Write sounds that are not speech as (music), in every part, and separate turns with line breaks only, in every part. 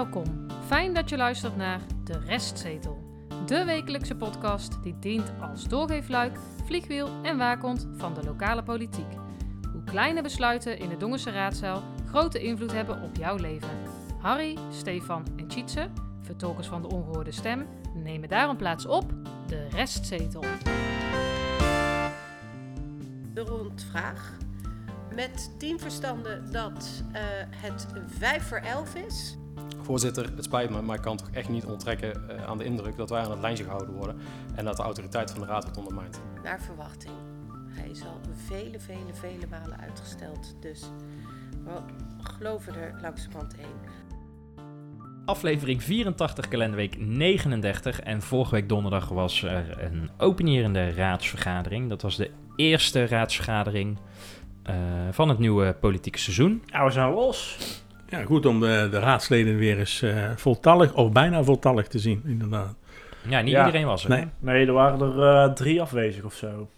Welkom. Fijn dat je luistert naar De Restzetel. De wekelijkse podcast die dient als doorgeefluik, vliegwiel en waakhond van de lokale politiek. Hoe kleine besluiten in de Dongense raadzaal grote invloed hebben op jouw leven. Harry, Stefan en Tjitse, vertolkers van de ongehoorde stem, nemen daarom plaats op De Restzetel.
de rondvraag. Met tien verstanden dat eh, het 5 voor 11 is.
Voorzitter, het spijt me, maar ik kan toch echt niet onttrekken eh, aan de indruk dat wij aan het lijntje gehouden worden en dat de autoriteit van de raad wordt ondermijnd.
Naar verwachting. Hij is al vele, vele, vele malen uitgesteld. Dus we geloven er langzamerhand één.
Aflevering 84, kalenderweek 39. En vorige week donderdag was er een openierende raadsvergadering. Dat was de eerste raadsvergadering eh, van het nieuwe politieke seizoen.
Ja, we zijn los.
Ja, goed om de, de raadsleden weer eens eh, voltallig of bijna voltallig te zien, inderdaad.
Ja, niet
Ja.
iedereen was er.
Nee.
hè?
Nee, er waren er eh, drie afwezig of zo.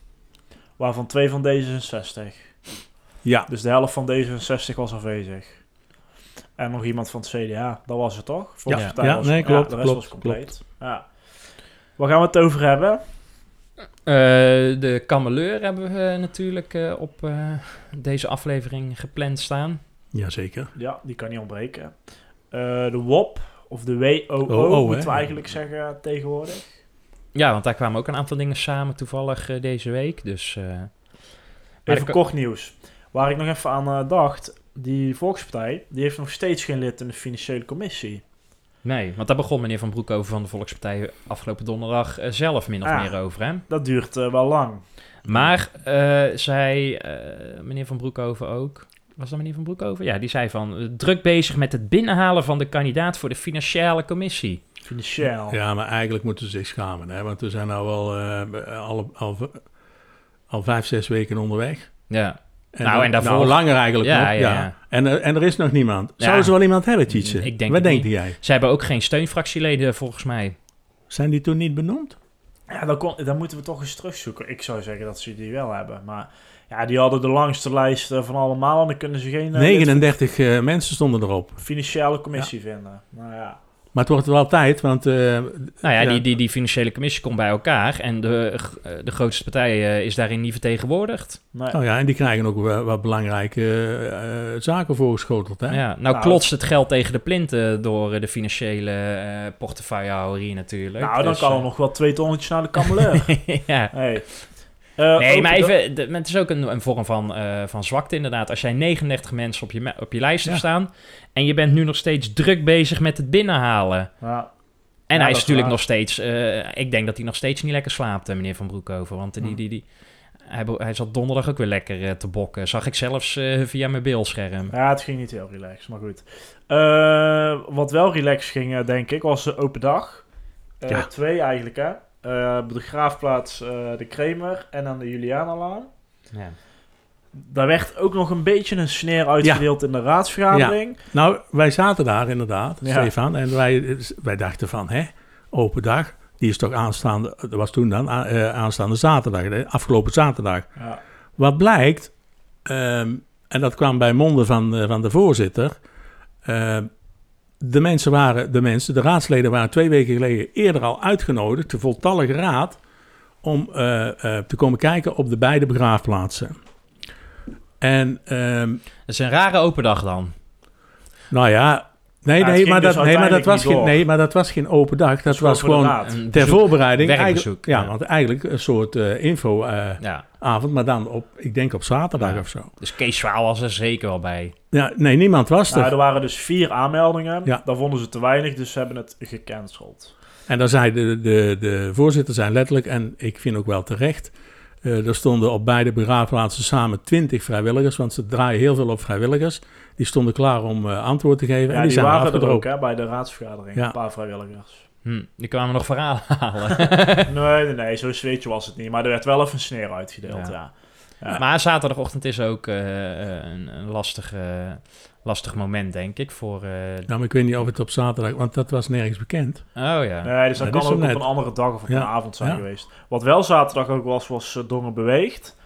Waarvan twee van D66.
Ja,
Dus de helft van D66 was afwezig. En nog iemand van het CDA. Dat was het toch? Volkspartij
Ja,
was-
nee, klopt,
de rest
klopt,
was compleet. Ja. Waar gaan we het over hebben?
Eh, de kameleur hebben we natuurlijk eh, op eh, deze aflevering gepland staan.
Jazeker.
Ja, die kan niet ontbreken. Eh, de WOP, of de WOO,
Oh, oh,
moeten we eigenlijk zeggen tegenwoordig.
Ja, want daar kwamen ook een aantal dingen samen toevallig eh, deze week. Dus eh,
Even
ik-
kort nieuws. Waar ik nog even aan dacht. Die Volkspartij, die heeft nog steeds geen lid in de financiële commissie.
nee, want daar begon meneer Van Broekhoven van de Volkspartij afgelopen donderdag zelf min of
Ah.
meer over. Hè?
Dat duurt wel lang.
Maar eh, zei eh, meneer Van Broekhoven ook. Was dat meneer Van Broekhoven? Ja, die zei van eh, druk bezig met het binnenhalen van de kandidaat voor de financiële commissie.
Financieel.
Ja, maar eigenlijk moeten ze zich schamen, hè, want we zijn nou al, eh, al, al, al vijf, zes weken onderweg.
Ja, Nou, en daarvoor-
Nou, langer eigenlijk
Ja,
nog,
ja,
ja.
ja.
En, er- en er is nog niemand.
Ja.
Zouden ze wel iemand hebben, Tietje?
Ik denk
Wat denk jij?
ze hebben ook geen steunfractieleden volgens mij.
Zijn die toen niet benoemd?
Ja, dan, kon, dan moeten we toch eens terugzoeken. Ik zou zeggen dat ze die wel hebben. Maar ja, die hadden de langste lijst eh, van allemaal. En dan kunnen ze geen eh, lid
39 eh, mensen stonden erop.
financiële commissie vinden. Nou ja.
Maar het wordt wel tijd, want... eh,
Nou ja,
Ja.
Die, die, die financiële commissie komt bij elkaar. En de, eh, de grootste partij eh, is daarin niet vertegenwoordigd.
Nee.
nou ja, en die krijgen ook wel wat belangrijke eh, eh, zaken voorgeschoteld, hè?
Ja, nou,
Nou,
klotst het geld tegen de plinten door eh, de financiële eh portefeuillehouder hier natuurlijk.
nou, dan
Dus,
kan er
eh,
nog wel twee tonnetjes naar de kameleur. (laughs)
ja.
hey. Eh,
Nee, maar even, de- het is ook een, een vorm van, eh, van zwakte inderdaad. Als jij 39 mensen op je, op je lijst hebt
Ja.
staan... en je bent nu nog steeds druk bezig met het binnenhalen...
Ja.
en
Ja,
hij is natuurlijk
waar.
nog steeds... eh, ik denk dat hij nog steeds niet lekker slaapt, meneer Van Broekhoven. Want die, die, die, hij, hij zat donderdag ook weer lekker te bokken. Zag ik zelfs via mijn beeldscherm.
ja, het ging niet heel relaxed, maar goed. Wat wel relaxed ging, denk ik, was de open dag.
Ja.
Twee eigenlijk, hè. Eh, op de Graafplaats eh, de Kremer en aan de Julianalaan.
Ja.
Daar werd ook nog een beetje een sneer uitgedeeld in de raadsvergadering.
Nou, wij zaten daar inderdaad. Stefan. En wij, wij dachten van, hè, open dag. Die is toch aanstaande, dat was toen dan, eh, aanstaande zaterdag, de afgelopen zaterdag.
Ja.
Wat blijkt, ehm, en dat kwam bij monden van, van de voorzitter. De mensen waren, de mensen, de raadsleden waren twee weken geleden eerder al uitgenodigd, de voltallige raad, om eh, eh, te komen kijken op de beide begraafplaatsen. En
Dat is een rare open dag dan.
nou ja, nee, nee, maar
dus
dat, nee, maar dat was geen, nee, maar dat was geen open dag. Dat was gewoon ter
bezoek,
voorbereiding.
werkbezoek,
Eigenlijk, ja,
ja.
want eigenlijk een soort eh info-avond,
Ja.
maar dan op, ik denk op zaterdag
Ja.
of zo.
Dus Kees Zwaal was er zeker wel bij.
Ja, nee, niemand was er.
Nou, er waren dus vier aanmeldingen.
Ja.
Daar vonden ze te weinig, dus ze hebben het gecanceld.
En dan zei de, de, de voorzitter zijn letterlijk, en ik vind ook wel terecht, eh, er stonden op beide begraafplaatsen samen twintig vrijwilligers, want ze draaien heel veel op vrijwilligers. Die stonden klaar om eh, antwoord te geven
Ja,
en die,
die,
zijn
waren er ook hè, bij de raadsvergadering.
Ja.
Een paar vrijwilligers.
Hm, die kwamen nog verhalen (laughs) halen. (laughs)
nee, nee, nee, zo zweetje was het niet. Maar er werd wel even een sneer uitgedeeld,
Ja.
ja. Ja.
Maar zaterdagochtend is ook eh, eh, een, een lastig, lastig moment, denk ik. Voor, eh,
Nou, maar ik weet niet of het op zaterdag, want dat was nergens bekend.
Oh ja.
Nee, dus dat
Dat
kan ook op
net.
een andere dag of op
Ja.
een avond zijn
Ja.
geweest. Wat wel zaterdag ook was, was uh, Dongen Beweegt.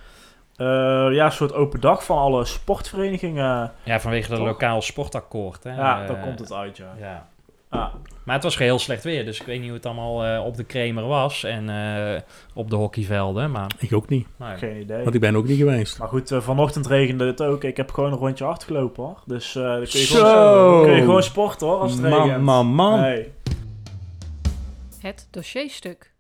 Eh, ja, een soort open dag van alle sportverenigingen.
Ja, vanwege dat
Toch?
lokaal sportakkoord. Hè?
Ja,
Eh,
daar komt het uit, ja.
Ja.
Ah,
Maar het was heel slecht weer, dus ik weet niet hoe het allemaal eh, op de Kremer was en eh, op de hockeyvelden. Maar
Ik ook niet,
nou,
geen idee.
want ik ben ook niet geweest.
Maar goed, eh, vanochtend regende het ook. Ik heb gewoon een rondje hard gelopen hoor. Dus eh dan kun je,
Zo.
gewoon, kun je gewoon sporten hoor als het
Man,
regent.
man, man.
Nee.
Het dossierstuk.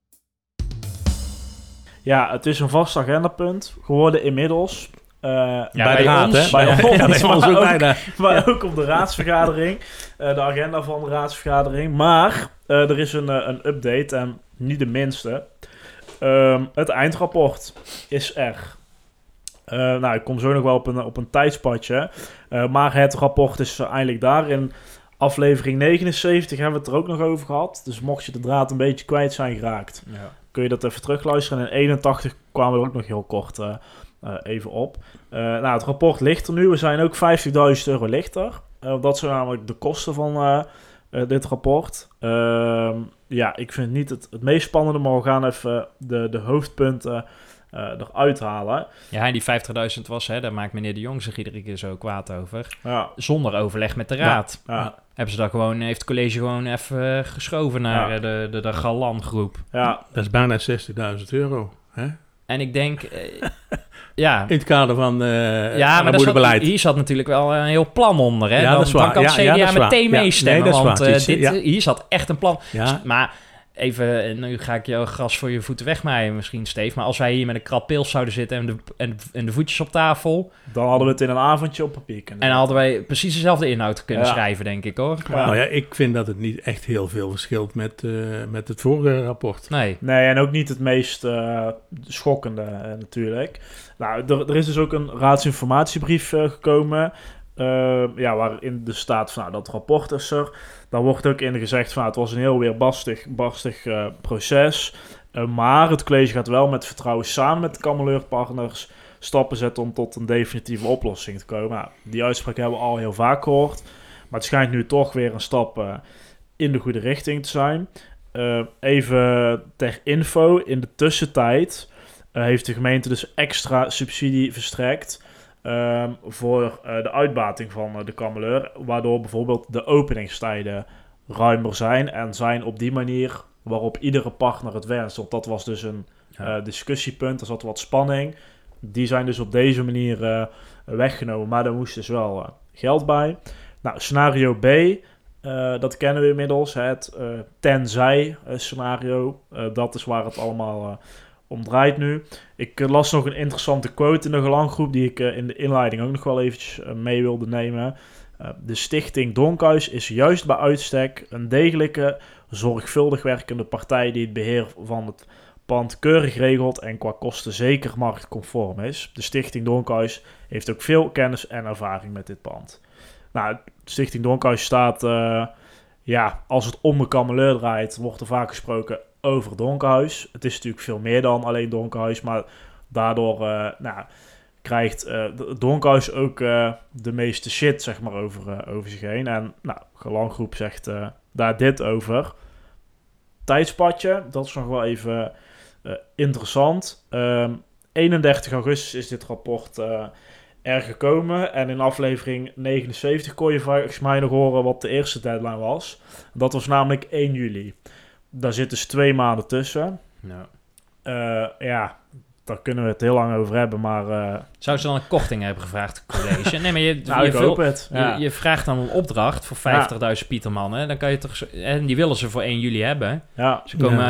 Ja, het is een vast agendapunt geworden inmiddels. Eh,
Ja,
bij,
bij
de raad,
ons-
hè?
bij ons,
ja, bij ons
maar
ook
ook-
bijna.
maar ook op de raadsvergadering. eh, de agenda van de raadsvergadering. Maar eh, er is een, een update en niet de minste. Ehm, het eindrapport is er. Nou, ik kom zo nog wel op een, op een tijdspadje. Maar het rapport is eindelijk daar. In aflevering 79 hebben we het er ook nog over gehad. Dus mocht je de draad een beetje kwijt zijn geraakt,
ja.
Kun je dat even terugluisteren. En in 81 kwamen we ook nog heel kort eh, eh, even op. Eh, nou, het rapport ligt er nu. We zijn ook 50.000 euro lichter. Dat zijn namelijk de kosten van dit rapport. Ehm, ja, ik vind het niet het, het meest spannende, maar we gaan even de, de hoofdpunten eh, eruit halen.
ja, en die 50.000 was, hè, daar maakt meneer de Jong zich iedere keer zo kwaad over.
Ja,
Zonder overleg met de raad.
ja,
Hebben ze dat gewoon, heeft het college gewoon even eh, geschoven naar
Ja.
eh, de, de, de Galan groep.
ja.
Dat is bijna 60.000 euro. Hè?
En ik denk, eh, (laughs) ja,
In het kader van uh,
ja, maar zat, hier zat natuurlijk wel een heel plan onder. Hè?
Ja,
dan,
dat is
dan
waar.
kan het CDA
ja,
meteen
Ja,
meestemmen.
nee, dat is
want
is-
dit,
ja.
hier zat echt een plan.
Ja,
Maar even, eh, nu ga ik jouw gras voor je voeten wegmaaien misschien, Steve. Maar als wij hier met een krap pils zouden zitten en de, en, en de voetjes op tafel...
Dan hadden we het in een avondje op papier kunnen
en dan hadden wij precies dezelfde inhoud kunnen
Ja.
schrijven, denk ik, hoor.
Ja.
Nou ja, ik vind dat het niet echt heel veel verschilt met, eh, met het vorige rapport.
Nee.
Nee, en ook niet het meest eh, schokkende natuurlijk. Nou, er, er is dus ook een raadsinformatiebrief eh, gekomen. Eh, ja, waarin de staat van nou, dat rapport is er. Daar wordt ook in gezegd van nou, het was een heel weer bastig eh, proces. Eh, maar het college gaat wel met vertrouwen samen met de kammeleurpartners stappen zetten om tot een definitieve oplossing te komen. Nou, die uitspraak hebben we al heel vaak gehoord. Maar het schijnt nu toch weer een stap eh, in de goede richting te zijn. Eh, even ter info, in de tussentijd heeft de gemeente dus extra subsidie verstrekt ehm, voor eh, de uitbating van eh, de kameleur, waardoor bijvoorbeeld de openingstijden ruimer zijn en zijn op die manier waarop iedere partner het wenst. Want dat was dus een
Ja.
eh, discussiepunt, er zat wat spanning. Die zijn dus op deze manier weggenomen, maar daar moest dus wel geld bij. Nou, scenario B, dat kennen we inmiddels. Het eh, tenzij scenario. Dat is waar het allemaal om draait nu. Ik eh, las nog een interessante quote in de gelanggroep... die ik eh, in de inleiding ook nog wel eventjes eh, mee wilde nemen. De stichting Donkhuis is juist bij uitstek... een degelijke, zorgvuldig werkende partij... die het beheer van het pand keurig regelt... en qua kosten zeker marktconform is. De stichting Donkhuis heeft ook veel kennis en ervaring met dit pand. Nou, Stichting Donkhuis staat, ja, als het om de kameleur draait, wordt er vaak gesproken over Donkhuis. Het is natuurlijk veel meer dan alleen Donkhuis, maar daardoor eh, nou, krijgt de- Donkhuis ook eh, de meeste shit, zeg maar, over, over zich heen. En, nou, zegt daar dit over. Tijdspadje, dat is nog wel even interessant. Ehm, 31 augustus is dit rapport er gekomen. En in aflevering 79 kon je volgens mij nog horen wat de eerste deadline was. Dat was namelijk 1 juli. Daar zit dus twee maanden tussen.
Ja.
Eh, ja, daar kunnen we het heel lang over hebben, maar... eh,
Zou ze dan een korting hebben gevraagd, het college? Nee, maar je, (laughs)
nou,
je, vul-
het.
je,
Ja.
je vraagt dan een opdracht voor 50.000 pietermannen. Dan kan je toch... En die willen ze voor 1 juli hebben.
ja.
Ze komen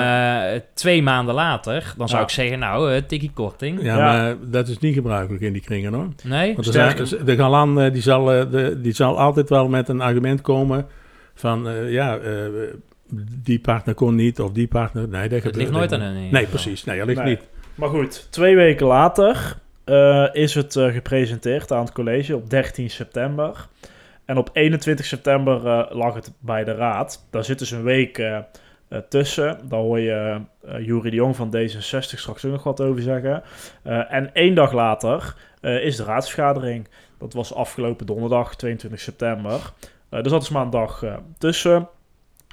eh, twee maanden later. Dan zou
Ja.
ik zeggen, nou, eh tikkie korting.
Ja,
Ja.
maar dat is niet gebruikelijk in die kringen hoor.
Nee?
Want
Sterker-
zijn- de Galan die zal, de, die zal altijd wel met een argument komen van ja, eh, die partner kon niet of die partner. Nee, dat
ligt nooit aan
niet.
hun.
Nee, precies. Nee, dat ligt
Nee.
niet.
Maar goed, twee weken later eh, is het eh, gepresenteerd aan het college op 13 september. En op 21 september eh, lag het bij de raad. Daar zit dus een week tussen. Daar hoor je Jury de Jong van D66 straks ook nog wat over zeggen. Eh, en één dag later eh, is de raadsvergadering. Dat was afgelopen donderdag, 22 september. Er zat dus maar een dag eh, tussen.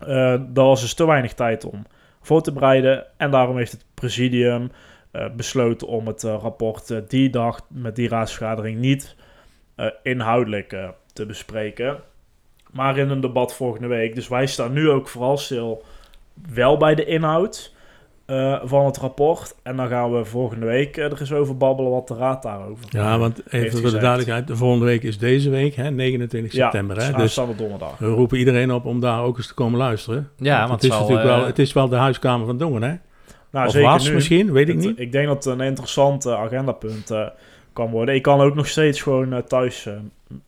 Eh daar was dus te weinig tijd om voor te bereiden. En daarom heeft het presidium eh, besloten om het eh, rapport die dag met die raadsvergadering niet inhoudelijk te bespreken. maar in een debat volgende week. Dus wij staan nu ook vooral stil wel bij de inhoud eh, van het rapport. En dan gaan we volgende week eh, er eens over babbelen wat de raad daarover
Ja, want even voor de duidelijkheid, de volgende week is deze week, hè, 29
Ja,
september. Hè, dus
donderdag.
we roepen iedereen op om daar ook eens te komen luisteren.
Ja, want
het is
zal,
natuurlijk
eh,
wel, het is wel de huiskamer van Dongen, hè?
Nou,
of
zeker
was
nu.
misschien, weet ik
Het-
niet.
Ik denk dat het een interessant eh, agendapunt eh, kan worden. Ik kan ook nog steeds gewoon eh, thuis eh,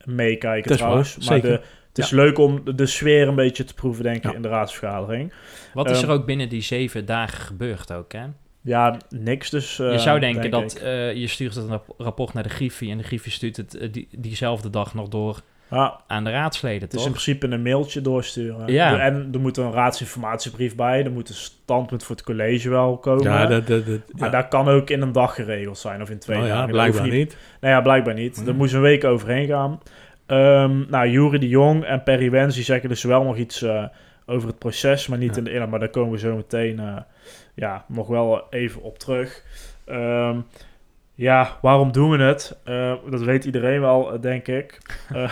meekijken trouwens.
waar,
maar
zeker.
de, het is leuk om de, sfeer een beetje te proeven, denk ik,
Ja.
in de raadsvergadering.
Wat is er
Ehm,
ook binnen die zeven dagen gebeurd ook, hè?
Ja, niks dus. eh,
je zou denken
denk
dat eh, je stuurt het rap- rapport naar de Griffie en de Griffie stuurt het eh, die, diezelfde dag nog door
Ja,
aan de raadsleden,
het is
toch?
in principe een mailtje doorsturen.
Ja.
En er moet een raadsinformatiebrief bij. Er moet een standpunt voor het college wel komen.
Ja, dat, dat, dat,
Maar
ja.
dat kan ook in een dag geregeld zijn of in twee
Oh ja,
dagen. Dat
blijkbaar niet.
Nou ja, blijkbaar niet.
Hmm.
Er moest een week overheen gaan. Ehm nou, Jury de Jong en Perry Wens die zeggen dus wel nog iets eh, over het proces, maar niet
Ja.
in de inhoud. Maar daar komen we zo meteen eh, ja, nog wel even op terug. Ehm, ja, waarom doen we het? Eh, dat weet iedereen wel, denk ik. Eh, (laughs)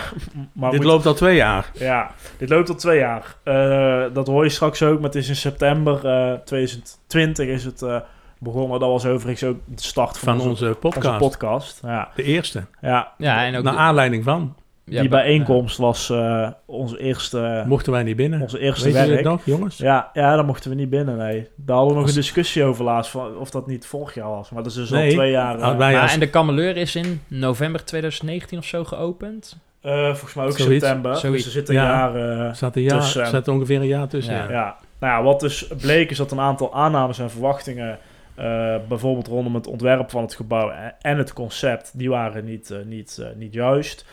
maar
Dit
moet-
loopt al twee jaar.
ja, dit loopt al twee jaar. Eh, dat hoor je straks ook, maar het is in september eh 2020 is het eh, begonnen. Dat was overigens ook de start van,
Van
onze,
onze podcast.
onze podcast. Ja,
De eerste.
ja
Ja, en ook
Naar
de-
aanleiding van.
Ja,
die bijeenkomst was eh, onze eerste,
Mochten wij niet binnen.
onze eerste
Weet
werk.
nog, jongens?
Ja, ja, daar mochten we niet binnen, nee. Daar hadden we nog een discussie over laatst, van of dat niet vorig jaar was. Maar dat is dus al twee jaar...
wij als-
en de kameleur is in november 2019 of zo geopend.
eh, volgens mij ook
Zoiets,
september.
zoiets.
Dus er zit een
Ja.
jaar...
Zat, een jaar,
tussen.
zat ongeveer een jaar tussen.
Ja.
Ja.
Ja, nou ja, wat dus bleek is dat een aantal aannames en verwachtingen, eh, bijvoorbeeld rondom het ontwerp van het gebouw en- het concept, die waren niet, niet, niet juist.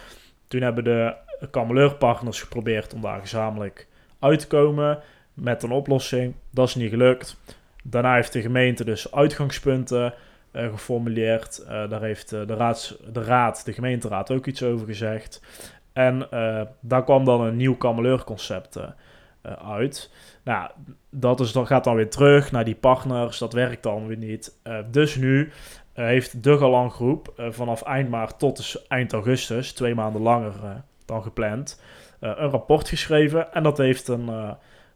Toen hebben de Kameleurpartners geprobeerd om daar gezamenlijk uit te komen met een oplossing. Dat is niet gelukt. Daarna heeft de gemeente dus uitgangspunten eh, geformuleerd. Eh, daar heeft eh, de, raads, de raad, de gemeenteraad ook iets over gezegd. En daar kwam dan een nieuw kameleurconcept uit. Nou, dat is, dan gaat dan weer terug naar die partners. Dat werkt dan weer niet. Dus nu heeft de Galan Groep eh, vanaf eind maart tot dus eind augustus, twee maanden langer eh, dan gepland, eh, een rapport geschreven. En dat heeft een, eh,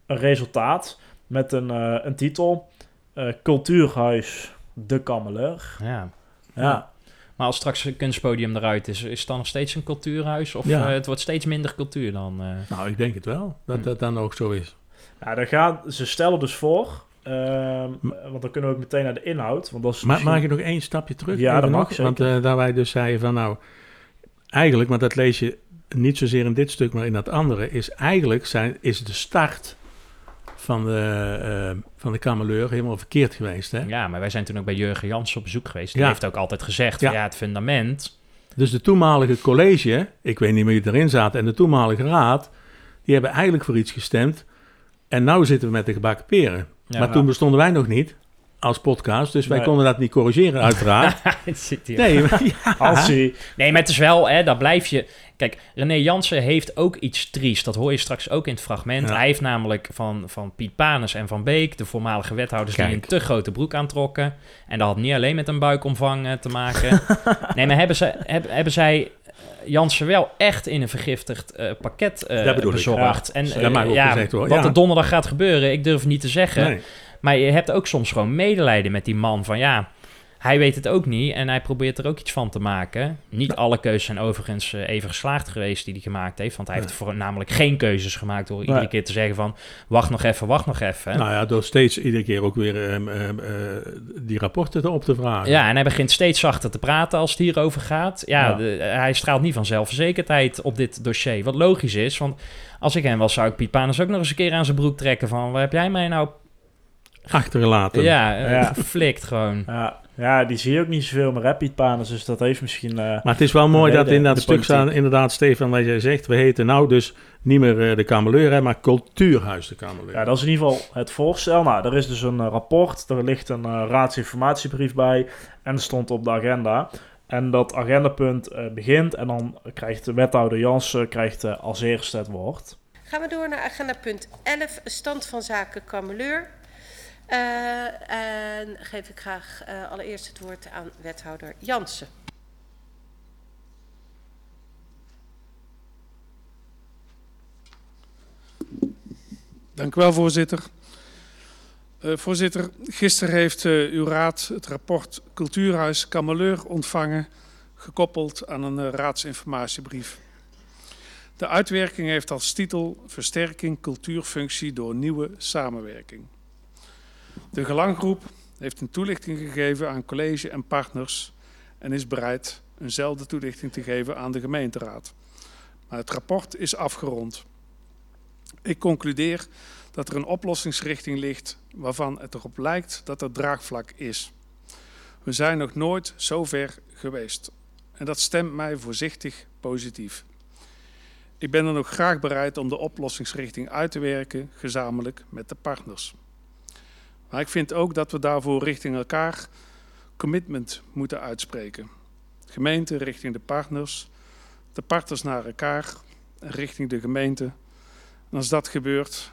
een resultaat met een, eh, een titel: eh, Cultuurhuis De Kameleur.
Ja.
Ja.
Maar als straks een kunstpodium eruit is, is het dan nog steeds een cultuurhuis? Of
Ja.
eh, het wordt steeds minder cultuur dan? eh?
Nou, ik denk het wel. Dat
Hm.
dat dan ook zo is.
Ja, daar gaan, ze stellen dus voor, ehm, want dan kunnen we ook meteen naar de inhoud. Want dat is misschien-
mag je nog één stapje terug?
Ja, dat mag,
nog? Want eh, daar wij dus zeiden van nou... Eigenlijk, want dat lees je niet zozeer in dit stuk, maar in dat andere... is eigenlijk zijn, is de start van de, eh, van de kameleur helemaal verkeerd geweest. Hè?
Ja, maar wij zijn toen ook bij Jurgen Jans op bezoek geweest. Die
Ja.
heeft ook altijd gezegd,
Ja.
ja. ja, het fundament...
Dus de toenmalige college, ik weet niet meer wie erin zaten... en de toenmalige raad, die hebben eigenlijk voor iets gestemd... En nu zitten we met de gebakken peren.
Ja,
maar toen bestonden wij nog niet als podcast, dus wij
Nee.
konden dat niet corrigeren, uiteraard. (laughs)
het zit hier.
nee, maar- (laughs) ja.
Nee, maar het is wel, hè, daar blijf je... Kijk, René Jansen heeft ook iets triest. Dat hoor je straks ook in het fragment.
Ja.
Hij heeft namelijk van, van Piet Panes en Van Beek... de voormalige wethouders die een te grote broek aantrokken. En dat had niet alleen met een buikomvang eh, te maken. (laughs) nee, maar hebben, ze, heb- hebben zij Jansen wel echt in een vergiftigd eh, pakket eh,
ik,
bezorgd?
ja.
En eh, ja,
gezegd
wat
ja.
er donderdag gaat gebeuren, ik durf niet te zeggen.
Nee.
Maar je hebt ook soms gewoon medelijden met die man van ja, hij weet het ook niet en hij probeert er ook iets van te maken. Niet alle keuzes zijn overigens eh, even geslaagd geweest die hij gemaakt heeft, want hij heeft voor, namelijk geen keuzes gemaakt door iedere keer te zeggen van wacht nog even, wacht nog even.
Nou ja, door steeds iedere keer ook weer ehm, ehm, eh, die rapporten erop te vragen.
Ja, en hij begint steeds zachter te praten als het hierover gaat. Ja, de- hij straalt niet van zelfverzekerdheid op dit dossier. Wat logisch is, want als ik hem was, zou ik Piet Panus ook nog eens een keer aan zijn broek trekken van... Waar heb jij mij nou...
Achtergelaten.
Ja,
Ja.
geflikt gewoon.
ja, ja, die zie je ook niet zoveel Piet Panus. Dus dat heeft misschien... eh,
Maar het is wel mooi dat in dat stuk staan, inderdaad, Stefan, wat jij zegt. We heten nou dus niet meer eh, de Kameleur, hè, maar Cultuurhuis de Kameleur.
Ja, dat is in ieder geval het voorstel. Nou, er is dus een eh, rapport, er ligt een raadsinformatiebrief bij en stond op de agenda. En dat agendapunt eh, begint en dan krijgt de wethouder Jansen krijgt, eh, als eerste het woord.
Gaan we door naar agenda punt 11, stand van zaken Kameleur. Eh, en geef ik graag eh, allereerst het woord aan wethouder Jansen.
Dank u wel, voorzitter. Uh, voorzitter, gisteren heeft uh, uw raad het rapport Cultuurhuis Kameleur ontvangen, gekoppeld aan een uh, raadsinformatiebrief. De uitwerking heeft als titel Versterking cultuurfunctie door nieuwe samenwerking. De gelanggroep heeft een toelichting gegeven aan college en partners en is bereid eenzelfde toelichting te geven aan de gemeenteraad. Maar het rapport is afgerond. Ik concludeer dat er een oplossingsrichting ligt waarvan het erop lijkt dat er draagvlak is. We zijn nog nooit zo ver geweest en dat stemt mij voorzichtig positief. Ik ben dan ook graag bereid om de oplossingsrichting uit te werken, gezamenlijk met de partners. Maar ik vind ook dat we daarvoor richting elkaar commitment moeten uitspreken. Gemeente richting de partners, de partners naar elkaar en richting de gemeente. En als dat gebeurt,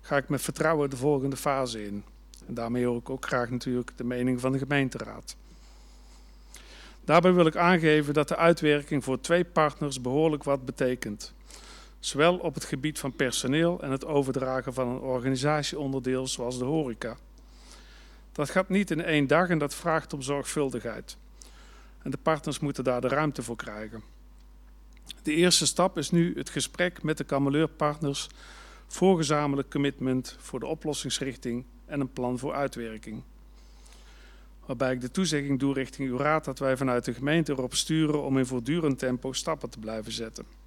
ga ik met vertrouwen de volgende fase in. En daarmee hoor ik ook graag natuurlijk de mening van de gemeenteraad. Daarbij wil ik aangeven dat de uitwerking voor twee partners behoorlijk wat betekent. Zowel op het gebied van personeel en het overdragen van een organisatieonderdeel zoals de horeca. Dat gaat niet in één dag en dat vraagt om zorgvuldigheid. En de partners moeten daar de ruimte voor krijgen. De eerste stap is nu het gesprek met de kameleurpartners voor gezamenlijk commitment voor de oplossingsrichting en een plan voor uitwerking. Waarbij ik de toezegging doe richting uw raad dat wij vanuit de gemeente erop sturen om in voortdurend tempo stappen te blijven zetten.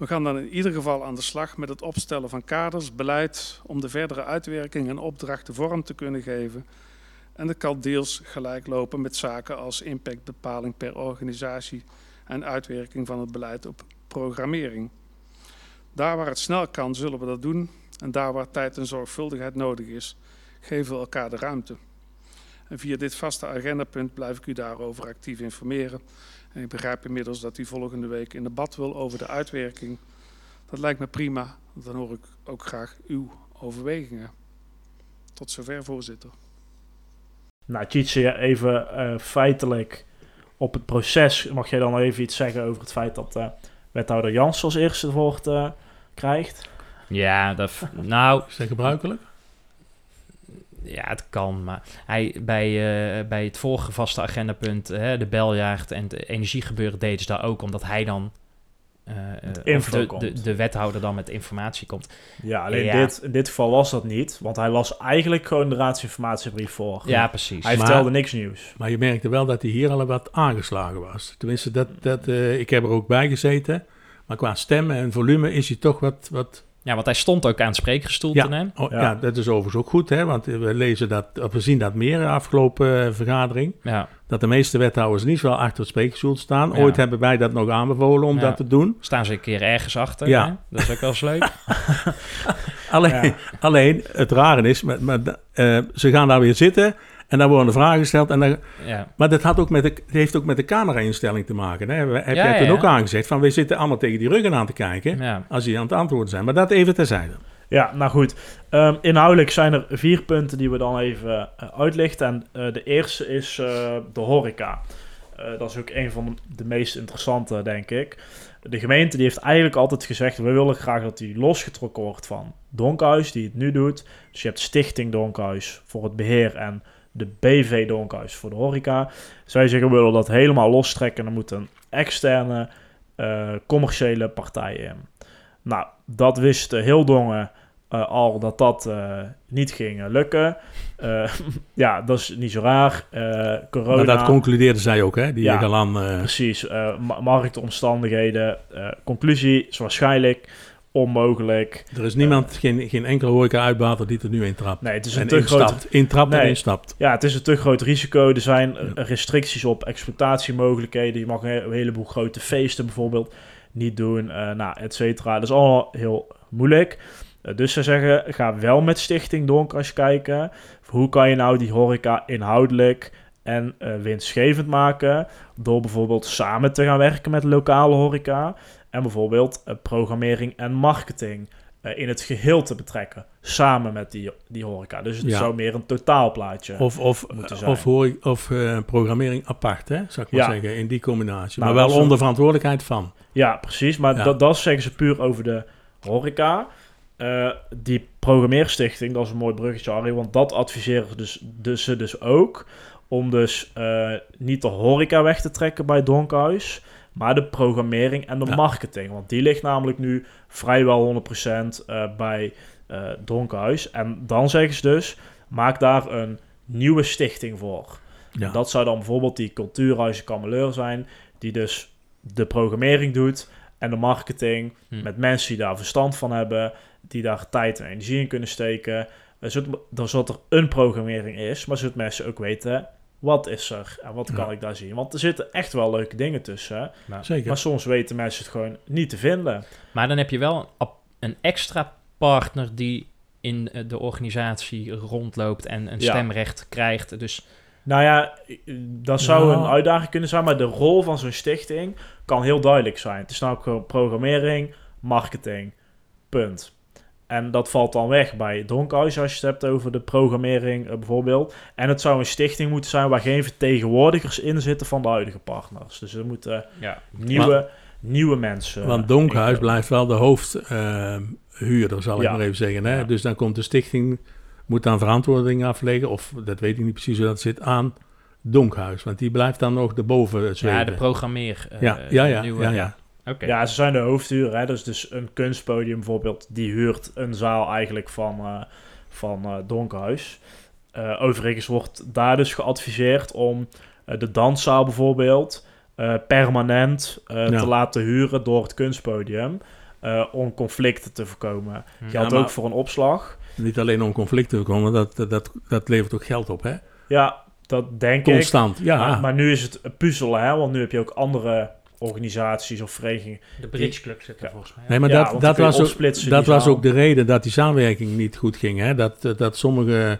We gaan dan in ieder geval aan de slag met het opstellen van kaders, beleid om de verdere uitwerking en opdrachten vorm te kunnen geven. En dat kan deels gelijk lopen met zaken als impactbepaling per organisatie en uitwerking van het beleid op programmering. Daar waar het snel kan, zullen we dat doen. En daar waar tijd en zorgvuldigheid nodig is, geven we elkaar de ruimte. En via dit vaste agendapunt blijf ik u daarover actief informeren. En ik begrijp inmiddels dat u volgende week in debat wil over de uitwerking. Dat lijkt me prima. Dan hoor ik ook graag uw overwegingen. Tot zover, voorzitter.
Nou, Tjitse, even uh, feitelijk op het proces. Mag jij dan even iets zeggen over het feit dat uh, wethouder Jans als eerste het woord uh, krijgt?
Ja, dat, nou...
Is dat gebruikelijk?
Ja, het kan, maar hij, bij, uh, bij het vorige vaste agendapunt, uh, de beljaagd en het energiegebeuren deden ze daar ook, omdat hij dan, uh, of de, de, de, wethouder dan met informatie komt.
Ja, alleen ja. Dit, in dit geval was dat niet, want hij las eigenlijk gewoon de raadsinformatiebrief voor.
Ja, precies.
Hij vertelde niks nieuws.
Maar je merkte wel dat hij hier al wat aangeslagen was. Tenminste, dat, dat, ik heb er ook bij gezeten, maar qua stem en volume is hij toch wat... wat
ja, want hij stond ook aan het spreekgestoelte.
Ja,
hè?
Oh, ja. ja. dat is overigens ook goed, hè? want we, lezen dat, of we zien dat meer in de afgelopen uh, vergadering.
Ja.
Dat de meeste wethouders niet wel achter het spreekgestoelte staan. Ooit hebben wij dat nog aanbevolen om dat te doen.
Staan ze een keer ergens achter. Ja. Hè? Dat is ook wel eens leuk. (laughs)
alleen, alleen, het rare is, maar, maar, uh, ze gaan daar weer zitten. En dan worden vragen gesteld. En dan,
ja.
Maar dat had ook met de, heeft ook met de camera-instelling te maken. Hè? Heb
ja,
jij toen
ja.
ook aangezegd van we zitten allemaal tegen die ruggen aan te kijken.
Ja.
Als die aan het antwoorden zijn. Maar dat even terzijde.
Ja, nou goed. Um, inhoudelijk zijn er vier punten die we dan even uh, uitlichten. En uh, de eerste is uh, de horeca. dat is ook een van de, de, meest interessante, denk ik. De gemeente die heeft eigenlijk altijd gezegd... we willen graag dat die losgetrokken wordt van Donkhuis, die het nu doet. Dus je hebt Stichting Donkhuis voor het beheer en de BV Donkhuis voor de horeca. Zij zeggen we willen dat helemaal lostrekken. Dan moet een externe uh, commerciële partij in. Nou, dat wist heel Dongen uh, al dat dat uh, niet ging lukken. (laughs) ja, dat is niet zo raar. corona.
Maar dat concludeerde zij ook, hè? Die
ja,
Galan,
precies. Ma marktomstandigheden. conclusie is waarschijnlijk onmogelijk.
Er is niemand, uh, geen, geen enkele horeca-uitbater die er nu intrapt.
Nee, het is een
en
te
instapt,
groot...
Intrapt
nee,
en instapt.
Ja, het is een te groot risico. Er zijn ja. restricties op exploitatiemogelijkheden. Je mag een heleboel grote feesten bijvoorbeeld niet doen, uh, nou, et cetera. Dat is allemaal heel moeilijk. Uh, dus ze zeggen, ga wel met Stichting Donkers kijken. Hoe kan je nou die horeca inhoudelijk en winstgevend maken... door bijvoorbeeld samen te gaan werken met lokale horeca... En bijvoorbeeld uh, programmering en marketing uh, in het geheel te betrekken. Samen met die, die horeca. Dus het ja. zou meer een totaalplaatje
of, of,
moeten zijn.
Of, hoor, of uh, programmering apart, hè, zou ik maar
Ja.
zeggen, in die combinatie.
Nou,
maar wel onder verantwoordelijkheid van.
Ja, precies. Maar
Ja.
dat, dat zeggen ze puur over de horeca. eh, die programmeerstichting, dat is een mooi bruggetje, Arie, want dat adviseren ze dus, dus, ze dus ook. Om dus eh, niet de horeca weg te trekken bij Donkhuis, maar de programmering en de
Ja.
marketing. Want die ligt namelijk nu vrijwel 100% eh, bij eh Donkhuis. En dan zeggen ze dus, maak daar een nieuwe stichting voor.
Ja.
Dat zou dan bijvoorbeeld die cultuurhuizen Kameleur zijn, die dus de programmering doet en de marketing
Hm.
met mensen die daar verstand van hebben, die daar tijd en energie in kunnen steken. Zodat, dan zodat er een programmering is, maar zodat mensen ook weten wat is er en wat kan
Ja.
ik daar zien. Want er zitten echt wel leuke dingen tussen,
Zeker.
maar soms weten mensen het gewoon niet te vinden.
Maar dan heb je wel een, extra partner die in eh, de organisatie rondloopt en een
Ja.
stemrecht krijgt. Dus
Nou ja, dat zou
Nou.
een uitdaging kunnen zijn, maar de rol van zo'n stichting kan heel duidelijk zijn. Het is namelijk gewoon programmering, marketing, punt. En dat valt dan weg bij Donkhuis als je het hebt over de programmering eh, bijvoorbeeld. En het zou een stichting moeten zijn waar geen vertegenwoordigers in zitten van de huidige partners. Dus er moeten
ja,
nieuwe, nieuwe mensen...
Want
eh,
Donkhuis blijft wel de hoofdhuurder, zal ik
Ja.
maar even zeggen. Hè?
Ja.
Dus dan komt de stichting, moet dan verantwoording afleggen, of dat weet ik niet precies hoe dat zit, aan Donkhuis. Want die blijft dan nog erboven
ja,
zweven.
de programmeer. eh,
ja, ja, ja,
nieuwe-
ja, ja.
Ja, ze zijn de hoofdhuur. Hè? Dus, dus een kunstpodium bijvoorbeeld, die huurt een zaal eigenlijk van, eh van eh Donkhuis. Eh, overigens wordt daar dus geadviseerd om eh, de danszaal bijvoorbeeld eh, permanent eh,
Ja.
te laten huren door het kunstpodium. eh, om conflicten te voorkomen.
Hm.
Geldt
Ja, maar-
ook voor een opslag.
Niet alleen om conflicten te komen, dat, dat, dat, levert ook geld op, hè?
Ja, dat denk ik.
Constant, ja.
Maar, maar nu is het een puzzel, hè? want nu heb je ook andere organisaties of verenigingen.
De Bridge Club zit er
Ja.
volgens mij.
nee, maar
Ja,
dat, dat, was, ook, dat was ook de reden dat die samenwerking niet goed ging, hè? Dat, dat, sommige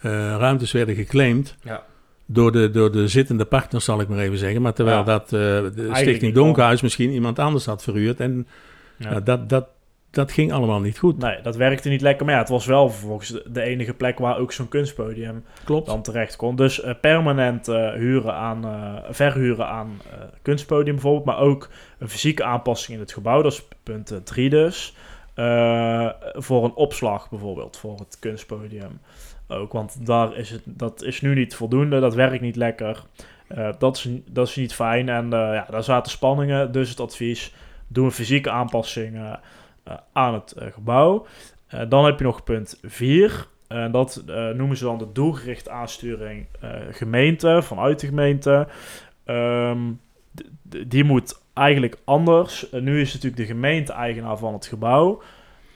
eh, ruimtes werden geclaimd
Ja.
door de, door de zittende partners, zal ik maar even zeggen. Maar terwijl
Ja.
dat eh, de Stichting
wel.
Donkhuis misschien iemand anders had verhuurd. En
Ja.
ja, dat, dat, dat ging allemaal niet goed.
Nee, dat werkte niet lekker. Maar ja, het was wel vervolgens de, enige plek waar ook zo'n kunstpodium
Klopt.
dan terecht kon. Dus eh, permanent eh, huren aan, eh, verhuren aan kunstpodium bijvoorbeeld. Maar ook een fysieke aanpassing in het gebouw. Dat is punt 3 dus. Voor een opslag bijvoorbeeld, voor het kunstpodium. Ook, want daar is het, dat is nu niet voldoende. Dat werkt niet lekker. Dat, is, dat is niet fijn. En ja, daar zaten spanningen. Dus het advies, doe een fysieke aanpassing aan het eh, gebouw. Eh, dan heb je nog punt 4. En dat eh, noemen ze dan de doelgerichte aansturing eh, gemeente, vanuit de gemeente. Ehm, die moet eigenlijk anders. Eh, nu is natuurlijk de gemeente eigenaar van het gebouw.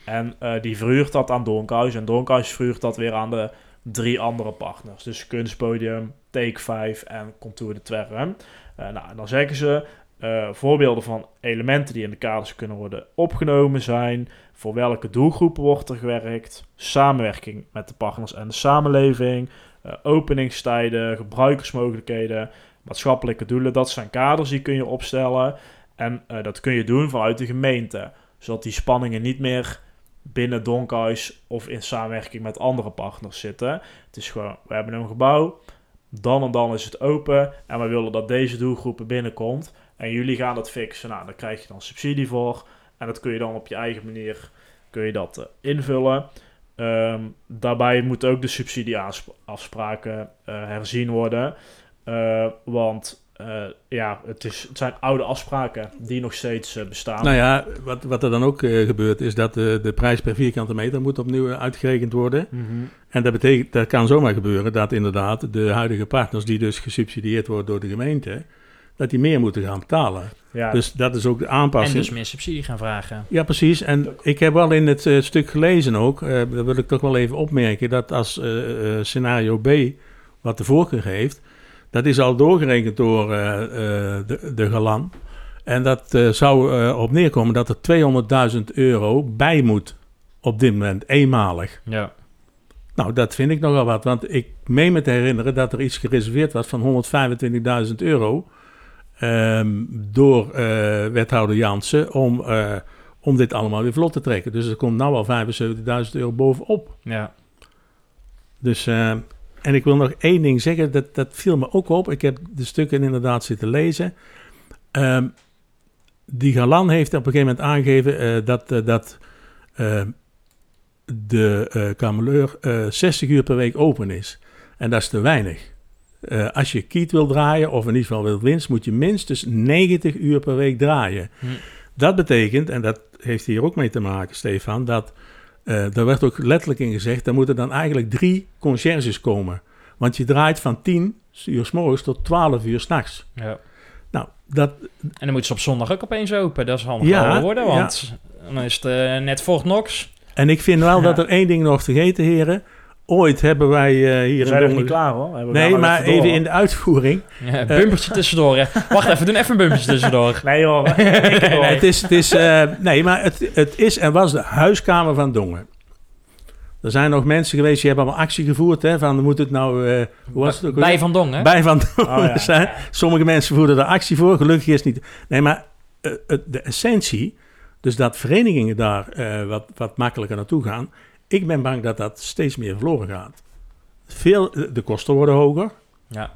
En eh, die verhuurt dat aan Donkhuis. En Donkhuis verhuurt dat weer aan de drie andere partners. Dus Kunstpodium, Take 5 en Contour de Twerm. Eh, nou, en dan zeggen ze... eh, voorbeelden van elementen die in de kaders kunnen worden opgenomen zijn. Voor welke doelgroepen wordt er gewerkt? Samenwerking met de partners en de samenleving. eh, openingstijden, gebruikersmogelijkheden, maatschappelijke doelen. Dat zijn kaders die kun je opstellen. En eh, dat kun je doen vanuit de gemeente. Zodat die spanningen niet meer binnen Donkhuis of in samenwerking met andere partners zitten. Het is gewoon, we hebben een gebouw. Dan en dan is het open. En we willen dat deze doelgroepen binnenkomt. En jullie gaan dat fixen. Nou, daar krijg je dan subsidie voor. En dat kun je dan op je eigen manier kun je dat eh, invullen. Ehm, daarbij moeten ook de subsidieafspraken eh, herzien worden. Eh, want ja, het, is, het zijn oude afspraken die nog steeds bestaan.
Nou ja, wat, wat er dan ook gebeurt is dat de, de prijs per vierkante meter moet opnieuw uitgerekend worden.
Mhm.
En dat betekent, dat kan zomaar gebeuren dat inderdaad de huidige partners die dus gesubsidieerd worden door de gemeente, dat die meer moeten gaan betalen.
Ja,
Dus dat is ook de
En
aanpassing.
dus meer subsidie gaan vragen.
Ja, precies. En ik heb wel in het eh, stuk gelezen ook, eh, dat wil ik toch wel even opmerken, dat als eh, scenario B, wat de voorkeur heeft, dat is al doorgerekend door eh, eh, de, de Galan. En dat eh, zou eh, op neerkomen dat er 200.000 euro bij moet op dit moment, eenmalig.
Ja.
Nou, dat vind ik nogal wat, want ik meen me te herinneren dat er iets gereserveerd was van 125.000 euro ehm, door eh, wethouder Jansen om, eh, om dit allemaal weer vlot te trekken. Dus er komt nou al 75.000 euro bovenop.
Ja.
Dus, eh, en ik wil nog één ding zeggen, dat, dat viel me ook op. Ik heb de stukken inderdaad zitten lezen. Ehm, die Galan heeft op een gegeven moment aangegeven eh, dat, dat de eh kameleur eh, 60 uur per week open is. En dat is te weinig. Eh, als je kiet wil draaien, of in ieder geval wil winst, moet je minstens 90 uur per week draaien.
Hm.
Dat betekent, en dat heeft hier ook mee te maken, Stefan, dat eh daar werd ook letterlijk in gezegd, er moeten dan eigenlijk drie conciërges komen. Want je draait van 10 uur s morgens tot 12 uur s'nachts.
Ja.
Nou, dat,
En dan moet ze op zondag ook opeens open. Dat is handig
Ja,
worden, want dan is het eh, net Fort Knox.
en ik vind wel
Ja.
dat er één ding nog te vergeten, heren. Ooit hebben wij eh,
We
hier
zijn nog niet
Dongen...
klaar hoor. We
Nee, maar
door,
even in de uitvoering.
Ja, bumpertje tussendoor. Hè. (laughs) Wacht even, doen even een bumpertje tussendoor.
Nee hoor. (laughs)
Nee, het is, het is, eh, nee, maar het, het is en was de huiskamer van Dongen. Er zijn nog mensen geweest die hebben allemaal actie gevoerd. Hè, van moet het nou. eh, hoe was het ook?
Bij? Van Dong, hè?
Bij van Dongen.
Oh, ja. (laughs)
zijn. Sommige mensen voerden er actie voor. Gelukkig is het niet. Nee, maar eh, het- de essentie. Dus dat verenigingen daar eh, wat, wat makkelijker naartoe gaan. Ik ben bang dat dat steeds meer verloren gaat. Veel, de kosten worden hoger.
Ja.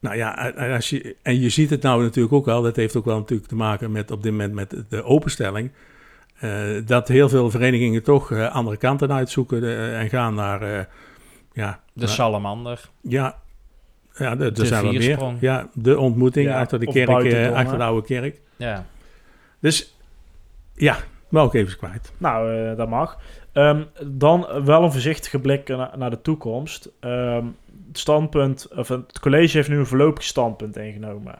Nou ja, en, als je, en je ziet het nou natuurlijk ook al. Dat heeft ook wel natuurlijk te maken met op dit moment met de openstelling. eh, dat heel veel verenigingen toch eh, andere kanten uitzoeken eh, en gaan naar. eh, ja,
De salamander.
ja, ja, de, er
De
zijn wel meer. Ja, de ontmoeting
Ja,
achter de kerk, eh, achter de oude kerk.
Ja.
Dus ja, ik even kwijt.
Nou, eh, dat mag. Ehm, dan wel een voorzichtige blik na- naar de toekomst. Ehm, het standpunt, of het college heeft nu een voorlopig standpunt ingenomen.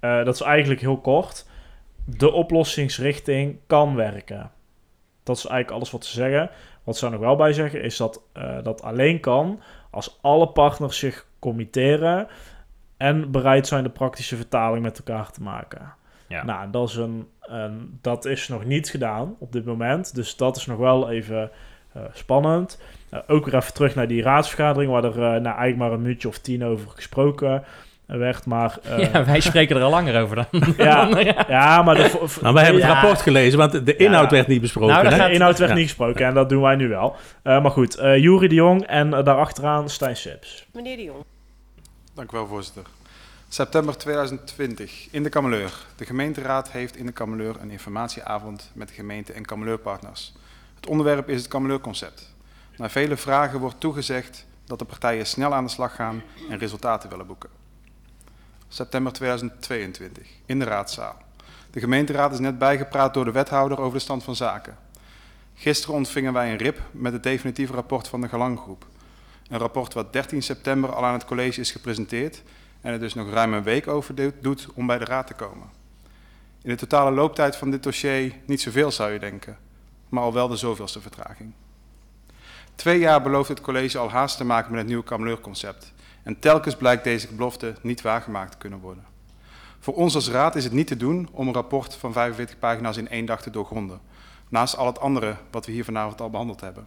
Eh, dat is eigenlijk heel kort. De oplossingsrichting kan werken. Dat is eigenlijk alles wat ze zeggen. Wat ze er nog wel bij zeggen is dat eh, dat alleen kan als alle partners zich committeren en bereid zijn de praktische vertaling met elkaar te maken.
Ja.
Nou, dat is, een, een, dat is nog niet gedaan op dit moment. Dus dat is nog wel even eh, spannend. Eh, ook weer even terug naar die raadsvergadering, waar er eh, nou, eigenlijk maar een minuutje of tien over gesproken werd. Maar, (laughs) eh,
ja, wij spreken er al langer over dan. (laughs)
ja, (laughs)
dan- ja.
ja, maar de,
Nou, wij hebben het rapport gelezen, want de inhoud
Ja.
werd niet besproken.
Nou, dan
hè?
gaat-
De inhoud werd
Ja.
niet gesproken en dat doen wij nu wel. Eh, maar goed, eh Jury de Jong en daarachteraan Stijn Sips.
Meneer de Jong.
Dank u wel, voorzitter. September 2020 in de Kameleur. De gemeenteraad heeft in de Kameleur een informatieavond met de gemeente en Kameleurpartners. Het onderwerp is het Kameleurconcept. Na vele vragen wordt toegezegd dat de partijen snel aan de slag gaan en resultaten willen boeken. September 2022 in de raadzaal. De gemeenteraad is net bijgepraat door de wethouder over de stand van zaken. Gisteren ontvingen wij een RIP met het definitieve rapport van de Galanggroep. Een rapport wat 13 september al aan het college is gepresenteerd en er dus nog ruim een week over doet- om bij de raad te komen. In de totale looptijd van dit dossier niet zoveel zou je denken, maar al wel de zoveelste vertraging. Twee jaar belooft het college al haast te maken met het nieuwe Kameleurconcept. En telkens blijkt deze belofte niet waargemaakt te kunnen worden. Voor ons als raad is het niet te doen om een rapport van 45 pagina's in één dag te doorgronden. Naast al het andere wat we hier vanavond al behandeld hebben.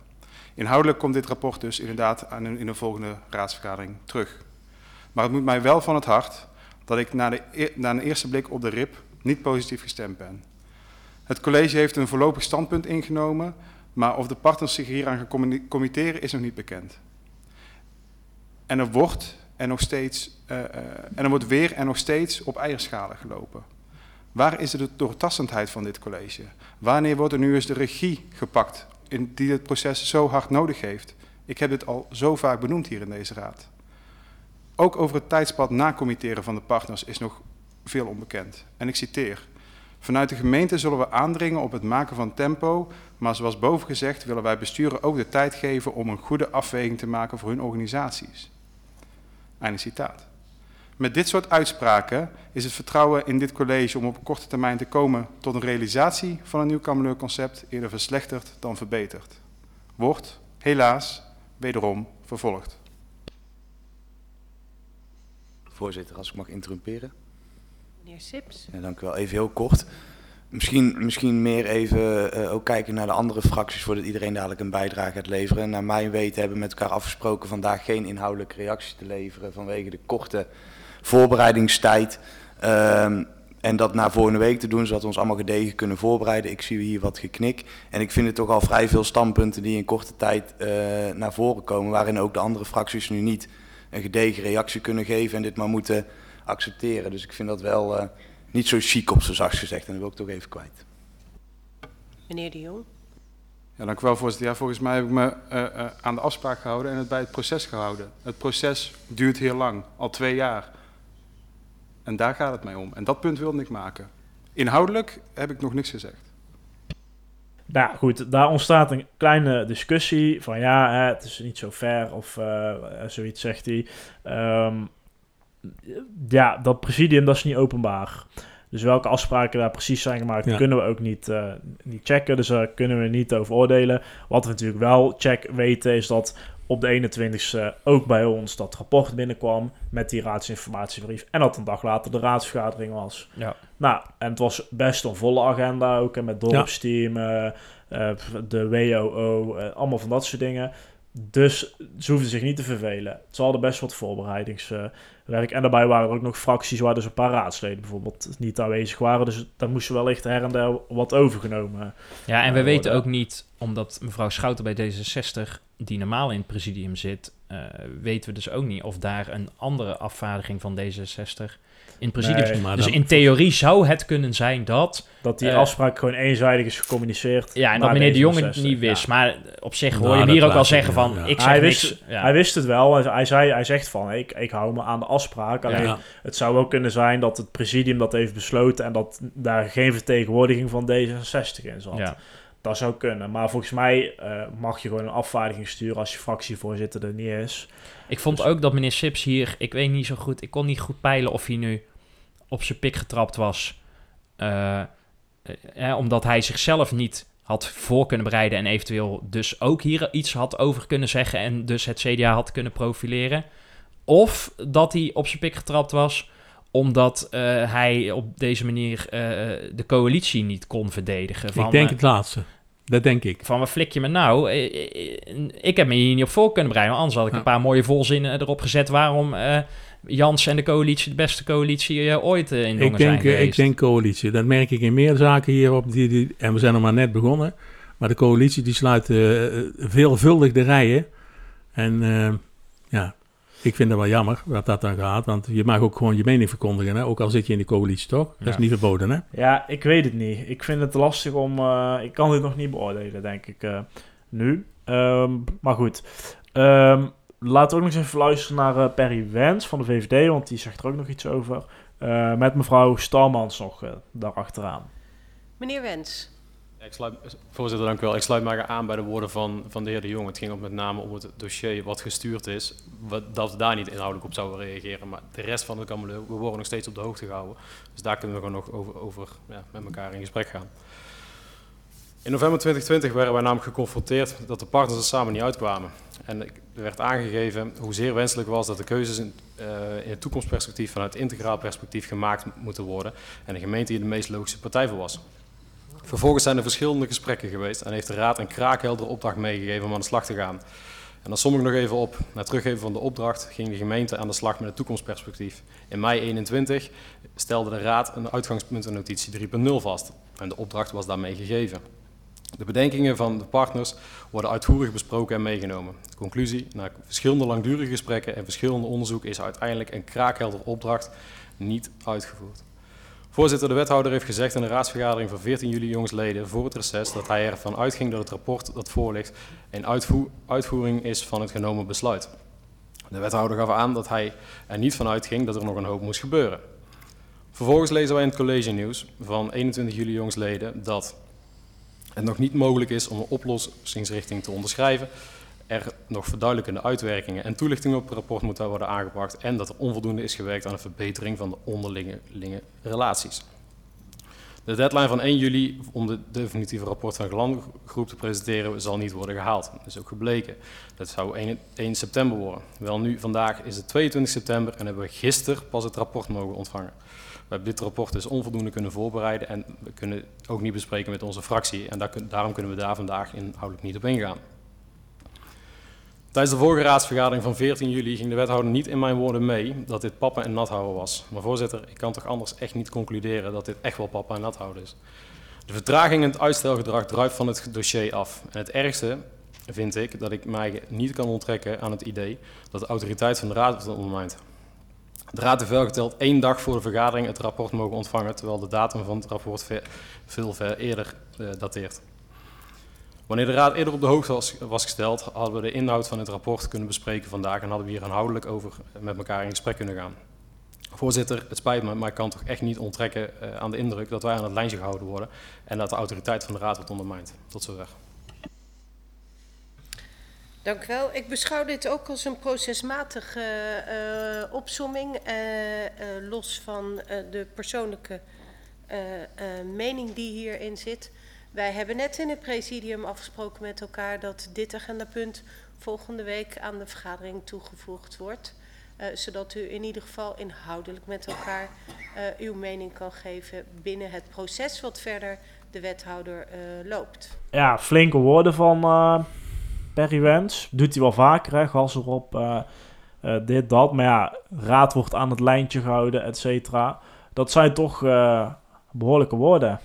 Inhoudelijk komt dit rapport dus inderdaad aan in de volgende raadsvergadering terug. Maar het moet mij wel van het hart dat ik na, de, e- na een eerste blik op de RIP niet positief gestemd ben. Het college heeft een voorlopig standpunt ingenomen, maar of de partners zich hieraan gaan committeren is nog niet bekend. En er wordt en nog steeds, eh, en er wordt weer en nog steeds op eierschalen gelopen. Waar is de doortastendheid van dit college? Wanneer wordt er nu eens de regie gepakt in die het proces zo hard nodig heeft? Ik heb dit al zo vaak benoemd hier in deze raad. Ook over het tijdspad na committeren van de partners is nog veel onbekend. En ik citeer. Vanuit de gemeente zullen we aandringen op het maken van tempo, maar zoals boven gezegd willen wij besturen ook de tijd geven om een goede afweging te maken voor hun organisaties. Einde citaat. Met dit soort uitspraken is het vertrouwen in dit college om op korte termijn te komen tot een realisatie van een nieuw Kameleurconcept eerder verslechterd dan verbeterd. Wordt, helaas, wederom vervolgd.
Voorzitter, als ik mag interrumperen.
Meneer Sips.
Ja, dank u wel. Even heel kort. Misschien, misschien meer even eh, ook kijken naar de andere fracties voordat iedereen dadelijk een bijdrage gaat leveren. Naar mijn weten hebben we met elkaar afgesproken vandaag geen inhoudelijke reactie te leveren vanwege de korte voorbereidingstijd. Ehm, en dat naar volgende week te doen, zodat we ons allemaal gedegen kunnen voorbereiden. Ik zie hier wat geknik. En ik vind het toch al vrij veel standpunten die in korte tijd eh, naar voren komen, waarin ook de andere fracties nu niet een gedegen reactie kunnen geven en dit maar moeten accepteren. Dus ik vind dat wel eh, niet zo chic op zo zacht gezegd. En dat wil ik toch even kwijt.
Meneer de Jong.
Ja, dank u wel, voorzitter. Ja, volgens mij heb ik me eh, eh, aan de afspraak gehouden en het bij het proces gehouden. Het proces duurt heel lang, al twee jaar. En daar gaat het mij om. En dat punt wilde ik maken. Inhoudelijk heb ik nog niks gezegd.
Nou goed, daar ontstaat een kleine discussie van ja, hè, het is niet zo fair of eh, zoiets zegt hij. Ehm, ja, dat presidium dat is niet openbaar. Dus welke afspraken daar precies zijn gemaakt,
Ja.
kunnen we ook niet, eh, niet checken. Dus daar kunnen we niet over oordelen. Wat we natuurlijk wel check weten is dat op de 21ste ook bij ons dat rapport binnenkwam met die raadsinformatiebrief. En dat een dag later de raadsvergadering was.
Ja.
Nou, en het was best een volle agenda ook. En met dorpsteam, eh, de WOO, eh, allemaal van dat soort dingen. Dus ze hoefden zich niet te vervelen. Ze hadden best wat voorbereidingswerk. en daarbij waren er ook nog fracties waar dus een paar raadsleden bijvoorbeeld niet aanwezig waren. Dus daar moesten wellicht her en der wat overgenomen.
Ja, en we weten ook niet, omdat mevrouw Schouten bij D66, die normaal in het presidium zit, eh, weten we dus ook niet of daar een andere afvaardiging van D66 in het presidium
Nee,
maar
Dus
dan-
in theorie zou het kunnen zijn dat,
Dat die
Eh,
afspraak gewoon eenzijdig is gecommuniceerd.
ja, en dat meneer de Jonge
D66.
niet wist.
Ja.
Maar op zich
Nou,
hoor je hem hier ook al zeggen van,
ja.
ik zeg
Hij
niks.
wist,
ja.
hij wist het wel. Hij, zei, hij zegt van, ik, ik hou me aan de afspraak. Alleen
Ja.
het zou wel kunnen zijn dat het presidium dat heeft besloten... en dat daar geen vertegenwoordiging van D66 in zat. Dat zou kunnen. Maar volgens mij eh, mag je gewoon een afvaardiging sturen... als je fractievoorzitter er niet is.
Ik vond
Dus-
ook dat meneer Sips hier, ik weet niet zo goed, ik kon niet goed peilen of hij nu op zijn pik getrapt was. eh, eh, omdat hij zichzelf niet had voor kunnen bereiden en eventueel dus ook hier iets had over kunnen zeggen en dus het CDA had kunnen profileren. Of dat hij op zijn pik getrapt was omdat eh, hij op deze manier eh, de coalitie niet kon verdedigen. Van,
Ik denk het laatste. Dat denk ik.
van wat flik je me nou? Eh, Ik heb me hier niet op voor kunnen bereiden. want Anders had ik
Ja.
een paar mooie volzinnen erop gezet waarom Jans en de coalitie de beste coalitie ooit in Dongen
Ik denk,
zijn geweest.
ik denk coalitie. Dat merk ik in meer zaken hierop. Die, die, en we zijn nog maar net begonnen. Maar de coalitie die sluit veelvuldig de rijen. En ja, ik vind het wel jammer dat dat dan gaat. Want je mag ook gewoon je mening verkondigen. Hè? Ook al zit je in de coalitie, toch? Dat is niet verboden, hè?
Ja, ik weet het niet. Ik vind het lastig om... eh, ik kan dit nog niet beoordelen, denk ik, eh, nu. Ehm, maar goed. Ehm, laten we ook nog eens even luisteren naar eh, Perry Wens van de VVD... want die zegt er ook nog iets over. Eh, met mevrouw Stalmans nog daarachteraan.
Meneer Wens.
Ik sluit, voorzitter, dank u wel. Ik sluit mij aan bij de woorden van, van de heer De Jong. Het ging ook met name om het dossier wat gestuurd is. Wat, dat we daar niet inhoudelijk op zouden reageren. Maar de rest van de Kamerleur, we worden nog steeds op de hoogte gehouden. Dus daar kunnen we gewoon nog over, over ja, met elkaar in gesprek gaan. In november 2020 werden wij namelijk geconfronteerd dat de partners er samen niet uitkwamen. En er werd aangegeven hoe zeer wenselijk was dat de keuzes in, eh, in het toekomstperspectief vanuit integraal perspectief gemaakt moeten worden. En de gemeente hier de meest logische partij voor was. Vervolgens zijn er verschillende gesprekken geweest en heeft de Raad een kraakheldere opdracht meegegeven om aan de slag te gaan. En dan som ik nog even op. Na teruggeven van de opdracht ging de gemeente aan de slag met het toekomstperspectief. In mei 21 stelde de Raad een uitgangspuntennotitie 3.0 vast. En de opdracht was daarmee gegeven. De bedenkingen van de partners worden uitvoerig besproken en meegenomen. De conclusie, na verschillende langdurige gesprekken en verschillende onderzoeken is uiteindelijk een kraakheldere opdracht niet uitgevoerd. Voorzitter, de wethouder heeft gezegd in een raadsvergadering van 14 juli jongsleden voor het reces dat hij ervan uitging dat het rapport dat voorligt een uitvoer- uitvoering is van het genomen besluit. De wethouder gaf aan dat hij er niet van uitging dat er nog een hoop moest gebeuren. Vervolgens lezen wij in het college nieuws van 21 juli jongsleden dat het nog niet mogelijk is om een oplossingsrichting te onderschrijven, er nog verduidelijkende uitwerkingen en toelichtingen op het rapport moeten worden aangebracht en dat er onvoldoende is gewerkt aan een verbetering van de onderlinge linge relaties. De deadline van 1 juli om de definitieve rapport van de landgroep te presenteren zal niet worden gehaald. Dat is ook gebleken. Dat zou 1, 1 september worden. Wel nu, vandaag is het 22 september en hebben we gisteren pas het rapport mogen ontvangen. We hebben dit rapport dus onvoldoende kunnen voorbereiden en we kunnen het ook niet bespreken met onze fractie. En daar daarom kunnen we daar vandaag inhoudelijk niet op ingaan. Tijdens de vorige raadsvergadering van 14 juli ging de wethouder niet in mijn woorden mee dat dit papa en nat houden was. Maar voorzitter, ik kan toch anders echt niet concluderen dat dit echt wel papa en nat houden is. De vertraging en het uitstelgedrag druipt van het dossier af. En het ergste vind ik dat ik mij niet kan onttrekken aan het idee dat de autoriteit van de raad wordt ondermijnd. De raad heeft wel geteld één dag voor de vergadering het rapport mogen ontvangen, terwijl de datum van het rapport ve- veel ver eerder eh, dateert. Wanneer de raad eerder op de hoogte was, gesteld, hadden we de inhoud van het rapport kunnen bespreken vandaag en hadden we hier inhoudelijk over met elkaar in gesprek kunnen gaan. Voorzitter, het spijt me, maar ik kan toch echt niet onttrekken uh, aan de indruk dat wij aan het lijntje gehouden worden en dat de autoriteit van de raad wordt ondermijnd. Tot zover.
Dank u wel. Ik beschouw dit ook als een procesmatige uh, opsomming, uh, los van de persoonlijke mening die hierin zit. Wij hebben net in het presidium afgesproken met elkaar dat dit agendapunt volgende week aan de vergadering toegevoegd wordt. Uh, zodat u in ieder geval inhoudelijk met elkaar uh, uw mening kan geven binnen het proces wat verder de wethouder uh, loopt.
Ja, flinke woorden van Perry Wens. Doet hij wel vaker, hè? gas erop, dit, dat. Maar ja, raad wordt aan het lijntje gehouden, et cetera. Dat zijn toch behoorlijke woorden.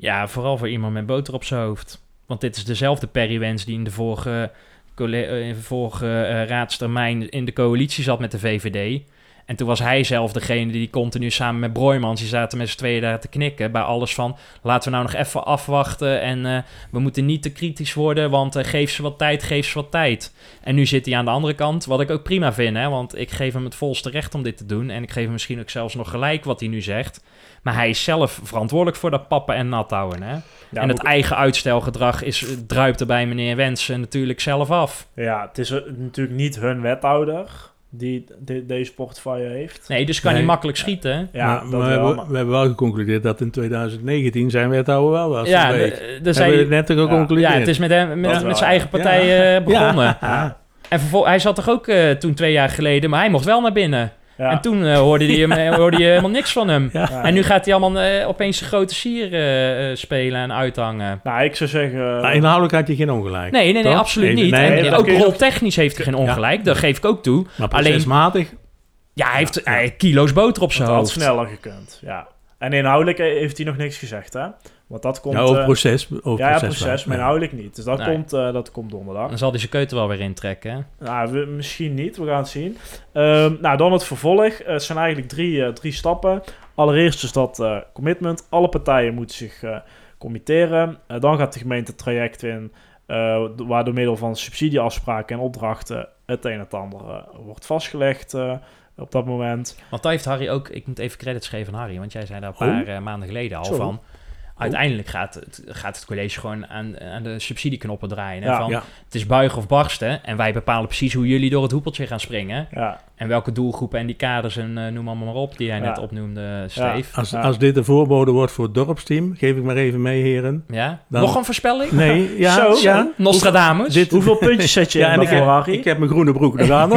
Ja, vooral voor iemand met boter op zijn hoofd. Want dit is dezelfde Perry Wens die in de vorige, de vorige uh, raadstermijn in de coalitie zat met de VVD. En toen was hij zelf degene die continu samen met Broijmans, die zaten met z'n tweeën daar te knikken bij alles van, laten we nou nog even afwachten en uh, we moeten niet te kritisch worden, want uh, geef ze wat tijd, geef ze wat tijd. En nu zit hij aan de andere kant, wat ik ook prima vind, hè, want ik geef hem het volste recht om dit te doen en ik geef hem misschien ook zelfs nog gelijk wat hij nu zegt. Maar hij is zelf verantwoordelijk voor dat pappen en nat houden. Hè? Ja, en het eigen uitstelgedrag is, druipt er bij meneer Wensen natuurlijk zelf af.
Ja, het is natuurlijk niet hun wethouder die de, deze portefeuille heeft.
Nee, dus kan nee. hij makkelijk schieten.
Ja, maar, maar we, hebben, we, hebben wel geconcludeerd dat in 2019 zijn wethouder wel was.
Ja,
daar zijn het net geconcludeerd.
Ja, het is met, hem, met, met zijn eigen partij ja. begonnen. Ja. En hij zat toch ook uh, toen twee jaar geleden, maar hij mocht wel naar binnen. Ja. En toen uh, hoorde, die hem, eh, (laughs) hoorde je helemaal niks van hem. Ja. En nu gaat hij allemaal uh, opeens de grote sier uh, spelen en uithangen.
Nou, ik zou zeggen...
Maar inhoudelijk had je geen ongelijk.
Nee, nee, nee, absoluut niet. Nee, en, nee, ook roltechnisch heeft hij geen ongelijk. Dat geef ik ook toe.
Maar procesmatig...
Alleen, ja, hij heeft, hij kilo's boter op zijn hoofd.
had sneller gekund, ja. En inhoudelijk heeft hij nog niks gezegd, hè? Want dat komt...
Ja, over proces. Over
ja, proces, proces maar inhoudelijk niet. Dus dat, nee. komt, uh, dat komt donderdag.
Dan zal hij zijn keuter wel weer intrekken, hè?
Nou, we, misschien niet. We gaan het zien. Um, nou, dan het vervolg. Uh, het zijn eigenlijk drie, uh, drie stappen. Allereerst is dat commitment. Alle partijen moeten zich committeren. dan gaat de gemeente het traject in... waar door middel van subsidieafspraken en opdrachten... het een en het ander wordt vastgelegd op dat moment.
Want daar heeft Harry ook... Ik moet even credits geven aan Harry. Want jij zei daar een paar maanden geleden al Sorry. van uiteindelijk gaat het, gaat het college gewoon aan, aan de subsidieknoppen draaien. Ja, van, ja. Het is buigen of barsten. En wij bepalen precies hoe jullie door het hoepeltje gaan springen.
Ja.
En welke doelgroepen en die kaders en uh, noem allemaal maar op die jij net opnoemde, Steve.
Als, als dit de voorbode wordt voor het dorpsteam, geef ik maar even mee, heren.
Ja? Dan... Nog een voorspelling?
Nee, ja.
Zo,
ja.
Nostradamus.
Dit... Hoeveel puntjes zet je ja, en
ik heb, ik heb mijn groene broek nog aan.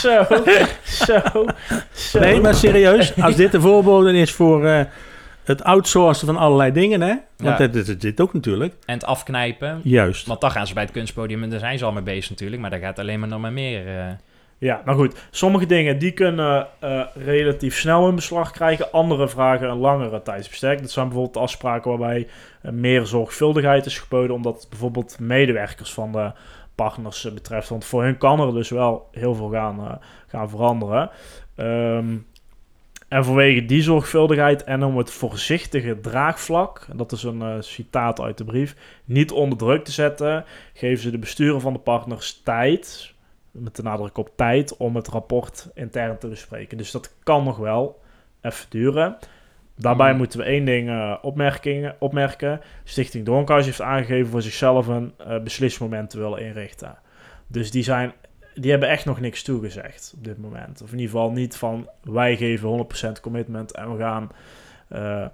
zo, (laughs) zo, zo.
Nee, maar serieus. Als dit de voorbode is voor... Uh, het outsourcen van allerlei dingen, hè? Want ja. dat is dit ook natuurlijk.
En het afknijpen.
Juist.
Want dan gaan ze bij het kunstpodium en daar zijn ze al mee bezig natuurlijk. Maar daar gaat alleen maar nog maar meer... Uh...
Ja, nou goed. Sommige dingen die kunnen uh, relatief snel in beslag krijgen. Andere vragen een langere tijdsbestek. Dat zijn bijvoorbeeld afspraken waarbij uh, meer zorgvuldigheid is geboden. Omdat het bijvoorbeeld medewerkers van de partners betreft. Want voor hun kan er dus wel heel veel gaan, gaan veranderen. Um, en vanwege die zorgvuldigheid en om het voorzichtige draagvlak, dat is een uh, citaat uit de brief, niet onder druk te zetten, geven ze de besturen van de partners tijd, met de nadruk op tijd, om het rapport intern te bespreken. Dus dat kan nog wel even duren. Daarbij mm. moeten we één ding uh, opmerkingen, opmerken. Stichting Doornkhuis heeft aangegeven voor zichzelf een uh, beslismoment te willen inrichten. Dus die zijn die hebben echt nog niks toegezegd op dit moment. Of in ieder geval niet van wij geven 100% commitment en we gaan uh,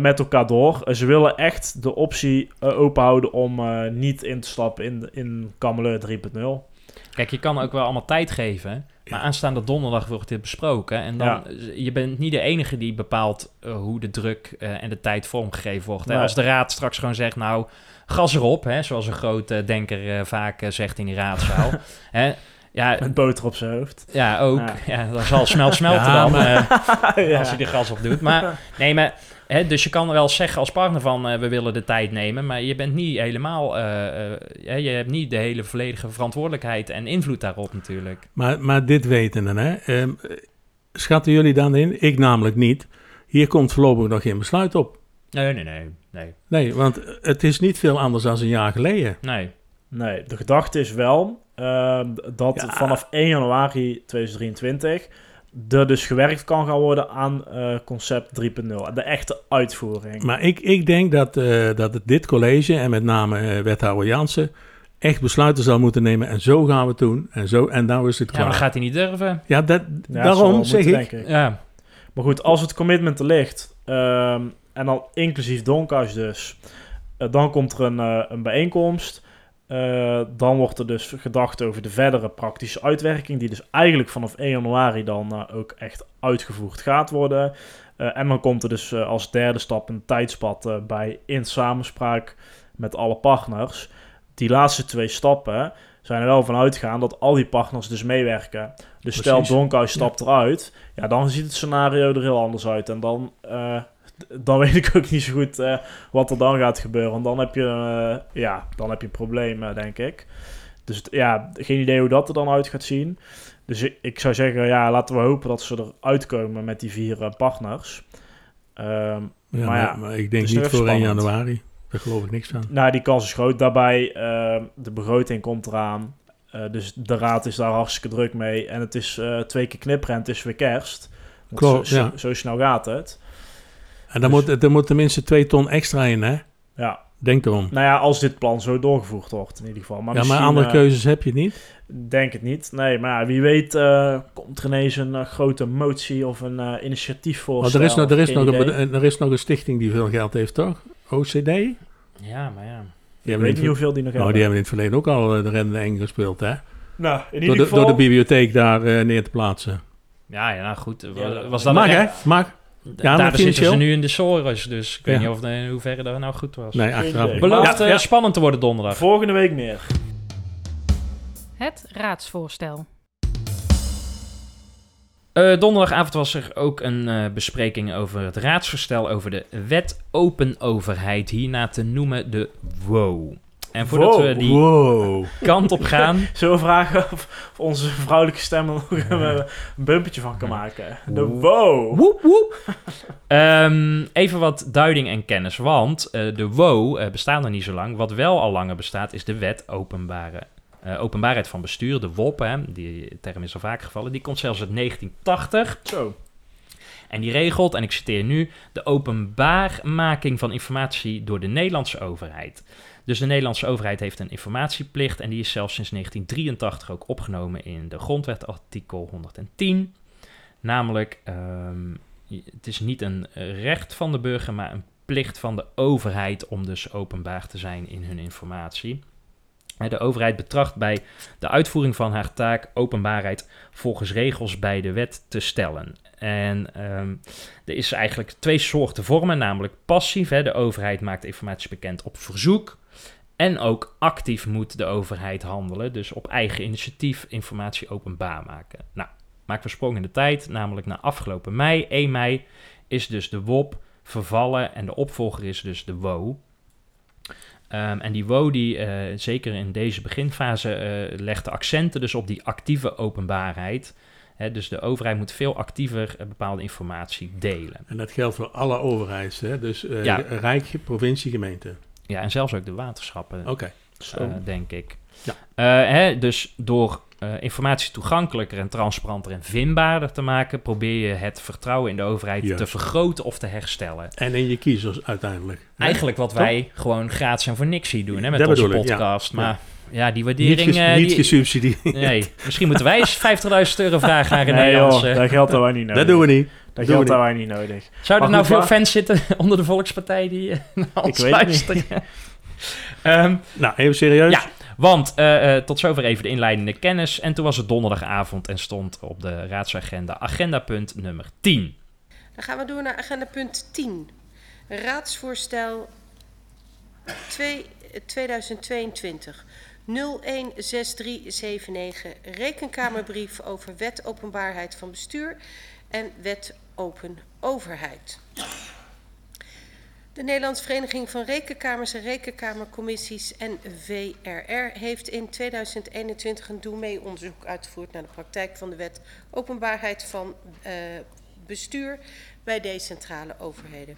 met elkaar door. Ze willen echt de optie uh, openhouden om niet in te stappen in, in Kameleur 3.0.
Kijk, je kan ook wel allemaal tijd geven. Maar aanstaande donderdag wordt dit besproken. En dan, ja. je bent niet de enige die bepaalt hoe de druk en de tijd vormgegeven wordt. Nee. Als de raad straks gewoon zegt, nou, gas erop, hè, zoals een grote denker uh, vaak zegt in die raadzaal. (laughs) hè,
ja, Met boter op zijn hoofd.
Ja, ook. Ja, ja dat zal snel smelten (laughs) ja, dan, maar... (laughs) uh, als je er gas op doet. Maar nee, maar... Hè, dus je kan wel zeggen als partner van uh, we willen de tijd nemen, maar je bent niet helemaal, uh, je hebt niet de hele volledige verantwoordelijkheid en invloed daarop natuurlijk.
Maar, maar dit weten hè? Um, schatten jullie dan in? Ik namelijk niet. Hier komt voorlopig nog geen besluit op.
Nee, nee, nee. Nee.
Nee, want het is niet veel anders dan een jaar geleden.
nee.
Nee, de gedachte is wel eh, dat
Ja.
vanaf 1 januari 2023 er dus gewerkt kan gaan worden aan eh, concept 3.0. De echte uitvoering.
Maar ik, ik denk dat, eh, dat dit college en met name eh, wethouder Jansen echt besluiten zal moeten nemen. En zo gaan we het doen. En, zo, en nou is het
Ja,
klaar.
maar dat gaat hij niet durven.
Ja, dat,
Ja,
daarom zeg
moeten,
ik.
Ja.
Maar goed, als het commitment er ligt, ehm, en dan inclusief Donkhuis dus, eh, dan komt er een, eh, een bijeenkomst. Eh, dan wordt er dus gedacht over de verdere praktische uitwerking, die dus eigenlijk vanaf 1 januari dan ook echt uitgevoerd gaat worden. En dan komt er dus als derde stap een tijdspad bij in samenspraak met alle partners. Die laatste twee stappen zijn er wel van uitgegaan dat al die partners dus meewerken. Dus stel. Donkhuis stapt eruit, ja, dan ziet het scenario er heel anders uit. En dan, dan weet ik ook niet zo goed eh, wat er dan gaat gebeuren. Want dan heb je, eh, ja, dan heb je eh, denk ik. Dus ja, geen idee hoe dat er dan uit gaat zien. Dus ik, ik zou zeggen, ja, laten we hopen dat ze eruit komen met die vier eh, partners. Ehm,
Ja,
Maar
maar,
ja,
maar ik denk niet voor 1
spannend.
januari. Daar geloof ik niks van.
nou, die kans is groot. Daarbij, ehm, de begroting komt eraan. Dus de raad is daar hartstikke druk mee. En het is twee keer knipperen en het is weer kerst.
Klopt,
zo, zo-
ja.
zo snel gaat het.
En dan,
Dus-
moet, er moet tenminste 2 ton extra in, hè?
Ja,
Denk erom.
nou ja, als dit plan zo doorgevoerd wordt in ieder geval. Maar
ja, maar andere
eh,
keuzes heb je niet.
Denk het niet. Nee, maar ja, wie weet eh, komt er ineens een eh, grote motie of een eh initiatief voor.
Er is, nog, er, is nog een, er is nog een stichting die veel geld heeft, toch? OCD? Die
Ja, maar ja.
Ik
hebben,
weet niet hoeveel die nog
nou,
hebben.
die hebben in het verleden ook al de rende eng gespeeld, hè?
Nou, in
Door
ieder
de,
geval...
door de bibliotheek daar neer te plaatsen.
Ja, ja, nou goed. Was,
dat-
was dat
Mag, hè? Mag.
Ja, daar zitten ze nu in de Soros, dus ik weet
Ja.
niet of in hoeverre dat nou goed was.
Nee, achteraf.
idee.
Belooft
Ja,
eh,
ja.
spannend te worden donderdag.
Volgende week meer.
Het raadsvoorstel.
Eh, donderdagavond was er ook een eh, bespreking over het raadsvoorstel over de wet open overheid, hierna te noemen de WO. En voordat
Wow.
we die
Wow.
kant op gaan, (laughs)
Zullen we vragen of, onze vrouwelijke stem er nog een, een bumpertje van kan maken? De wow.
Woep, woep. (laughs) Ehm, even wat duiding en kennis, want eh, de WO eh, bestaat nog niet zo lang. Wat wel al langer bestaat is de wet openbare, eh, openbaarheid van bestuur, de WOP, hè, die term is al vaak gevallen. Die komt zelfs uit 1980
Zo.
en die regelt, en ik citeer nu, de openbaarmaking van informatie door de Nederlandse overheid. Dus de Nederlandse overheid heeft een informatieplicht en die is zelfs sinds 1983 ook opgenomen in de grondwet artikel 110. Namelijk, ehm, het is niet een recht van de burger, maar een plicht van de overheid om dus openbaar te zijn in hun informatie. De overheid betracht bij de uitvoering van haar taak openbaarheid volgens regels bij de wet te stellen. En ehm, er is eigenlijk twee soorten vormen, namelijk passief. Hè, de overheid maakt informatie bekend op verzoek. En ook actief moet de overheid handelen, dus op eigen initiatief informatie openbaar maken. Nou, maken we sprong in de tijd, namelijk na afgelopen mei, 1 mei, is dus de WOP vervallen en de opvolger is dus de WO. Ehm, en die WO, die, eh, zeker in deze beginfase, eh legt de accenten dus op die actieve openbaarheid. Dus de overheid moet veel actiever eh, bepaalde informatie delen.
En dat geldt voor alle overheid, hè? Dus
Ja.
Rijk, provincie, gemeente.
Ja, en zelfs ook de waterschappen,
Oké.
eh, denk ik.
Ja.
Eh, hè, dus door eh, informatie toegankelijker en transparanter en vindbaarder te maken, probeer je het vertrouwen in de overheid
Juist.
te vergroten of te herstellen.
En in je kiezers uiteindelijk. hè?
Eigenlijk wat wij gewoon gratis en voor niks hier doen hè, met
Dat
onze
bedoel ik, ja.
podcast.
Ja.
Maar ja, die
Niet,
waardering...
ges-
eh,
niet
die-
gesubsidieerd.
Nee, misschien moeten wij eens 50.000 euro vragen naar René
Nee
Jansen.
dat geldt daar wij niet nodig.
Dat doen we niet.
Dat daar wij niet nodig.
Zouden er nou veel
waar-
fans zitten (laughs) onder de Volkspartij die eh, (laughs) naar ons
Ik weet het niet.
luisteren? (laughs) Ehm,
Nou, even serieus.
Ja. want eh, eh, tot zover even de inleidende kennis. En toen was het donderdagavond en stond op de raadsagenda agendapunt nummer 10.
Dan gaan we door naar agenda punt 10. Raadsvoorstel 2, eh, 2022 016379 Rekenkamerbrief over wet openbaarheid van bestuur en wet open overheid. De Nederlandse Vereniging van Rekenkamers en Rekenkamercommissies en VRR heeft in 2021 een doe-mee-onderzoek uitgevoerd naar de praktijk van de wet openbaarheid van eh, bestuur bij decentrale overheden.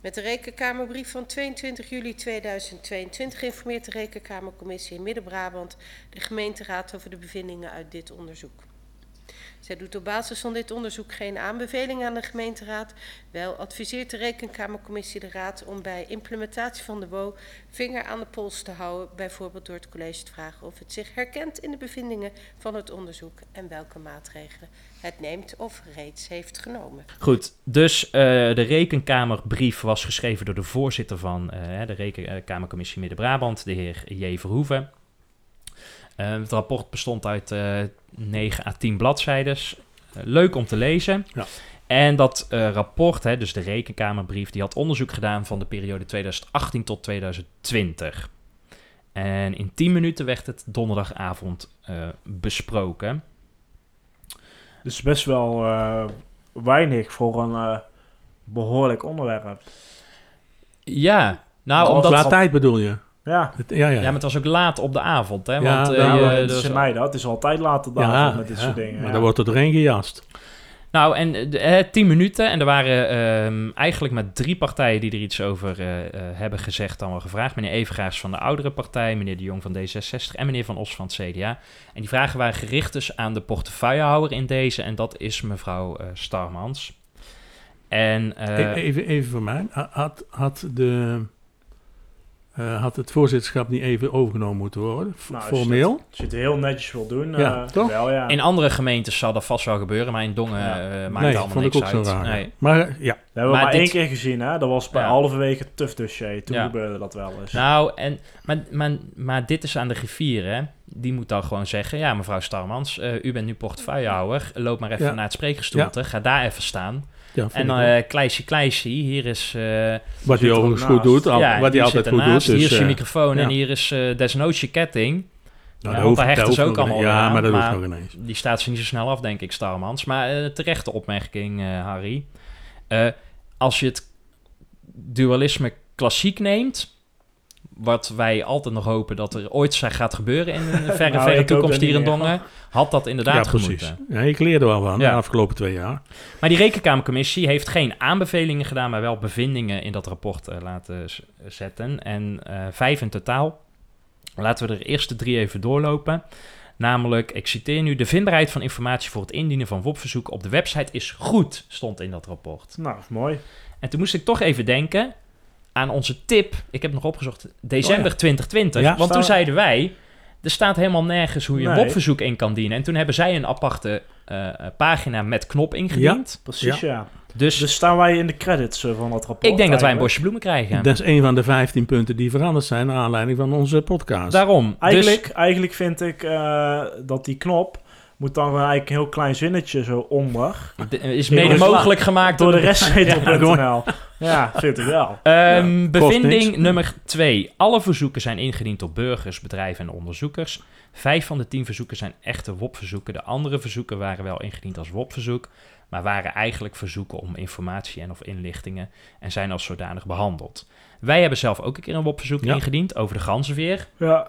Met de Rekenkamerbrief van 22 juli 2022 informeert de Rekenkamercommissie in Midden-Brabant de gemeenteraad over de bevindingen uit dit onderzoek. Zij doet op basis van dit onderzoek geen aanbeveling aan de gemeenteraad. Wel adviseert de Rekenkamercommissie de raad om bij implementatie van de WO vinger aan de pols te houden, bijvoorbeeld door het college te vragen of het zich herkent in de bevindingen van het onderzoek en welke maatregelen het neemt of reeds heeft genomen.
Goed, dus eh, de rekenkamerbrief was geschreven door de voorzitter van eh, de Rekenkamercommissie Midden-Brabant, de heer J. Verhoeven. Uh, het rapport bestond uit uh, 9 à 10 bladzijden. Uh, leuk om te lezen.
Ja.
En dat uh, rapport, hè, dus de rekenkamerbrief, die had onderzoek gedaan van de periode 2018 tot 2020. En in 10 minuten werd het donderdagavond uh, besproken.
Dus best wel uh, weinig voor een behoorlijk onderwerp.
Ja, nou,
omdat...
omdat...
Qua tijd bedoel je?
Ja.
Het, ja, ja.
ja, maar het was ook laat op de avond, hè?
Ja,
Want,
Ja,
uh,
maar
je-
het
dus-
is mij dat. Het is altijd laat op de
Ja,
avond met dit
ja,
soort dingen.
Maar
ja.
dan wordt er doorheen gejast.
Nou, en eh, de- eh, tien minuten. En er waren ehm, eigenlijk maar drie partijen die er iets over eh, eh, hebben gezegd dan wel gevraagd. Meneer Evengaars van de oudere partij, meneer De Jong van D66 en meneer Van Os van het CDA. En die vragen waren gericht dus aan de portefeuillehouder in deze. En dat is mevrouw eh, Starmans. En eh,
E- even, even voor mij. Ha- Had, had, de, eh, had het voorzitterschap niet even overgenomen moeten worden?
Nou, als je
Formeel?
Als je het heel netjes wil doen,
Ja,
eh,
toch?
wel ja.
in andere gemeentes zal dat vast wel gebeuren. Maar in Dongen
Ja.
eh, maakt
nee,
allemaal
vond ik
niks
ook zo
uit.
raar.
Nee.
Maar ja,
Dat hebben we
maar
maar,
dit-
één keer gezien, hè? Dat was bij
Ja.
halverwege het TUF dossier. Toen
Ja.
gebeurde dat wel eens.
Nou, en, maar, maar, maar dit is aan de griffier, hè. Die moet dan gewoon zeggen... Ja, mevrouw Starmans, eh, u bent nu portefeuillehouder. Loop maar even
Ja.
naar het spreekgestoelte. Ga daar even staan.
Ja
En eh kleisje, kleisje. Hier is... eh,
wat hij
er
overigens goed doet. Al,
ja,
wat hij altijd goed doet. Dus,
hier is je
eh,
microfoon en hier is eh desnoods je ketting.
nou, hoeft-
daar ze
hoeft
ook allemaal.
Ja,
aan,
maar dat
maar-
hoeft nog ineens.
Die staat ze niet zo snel af, denk ik, Starmans. Maar terechte opmerking, Harry. Als je het dualisme klassiek neemt... wat wij altijd nog hopen dat er ooit gaat gebeuren... in een (laughs) verre,
Nou,
verre toekomst hier in. Dongen... had dat inderdaad
Ja, precies.
gemoeten.
Ja, ik leerde wel van
Ja.
de afgelopen twee jaar.
Maar die rekenkamercommissie heeft geen aanbevelingen gedaan, maar wel bevindingen in dat rapport eh, laten zetten. En eh, vijf in totaal. Laten we er eerst de drie even doorlopen. Namelijk, ik citeer nu, de vindbaarheid van informatie voor het indienen van WOP-verzoeken op de website is goed, stond in dat rapport.
Nou, mooi.
En toen moest ik toch even denken aan onze tip. Ik heb nog opgezocht, december
Oh ja.
2020.
Ja,
want toen zeiden wij, er staat helemaal nergens hoe je een. WOP-verzoek in kan dienen. En toen hebben zij een aparte eh, pagina met knop ingediend.
Precies, ja.
Dus,
Dus staan wij in de credits eh, van dat rapport
ik denk dat wij een
eigenlijk.
bosje bloemen krijgen.
Dat is een van de 15 punten die veranderd zijn naar aanleiding van onze podcast.
Daarom.
Eigenlijk,
Dus,
eigenlijk vind ik eh, dat die knop moet dan gewoon eigenlijk een heel klein zinnetje zo onder.
is mede mogelijk gemaakt
Door de restzetel.nl. (laughs) Ja, vind ik wel.
Ehm,
Ja, kost
bevinding nummer 2. Alle verzoeken zijn ingediend door burgers, bedrijven en onderzoekers. Vijf van de tien verzoeken zijn echte WOP-verzoeken. De andere verzoeken waren wel ingediend als WOP-verzoek, maar waren eigenlijk verzoeken om informatie en of inlichtingen en zijn als zodanig behandeld. Wij hebben zelf ook een keer een WOP-verzoek
Ja.
ingediend over de ganzenveer.
Ja,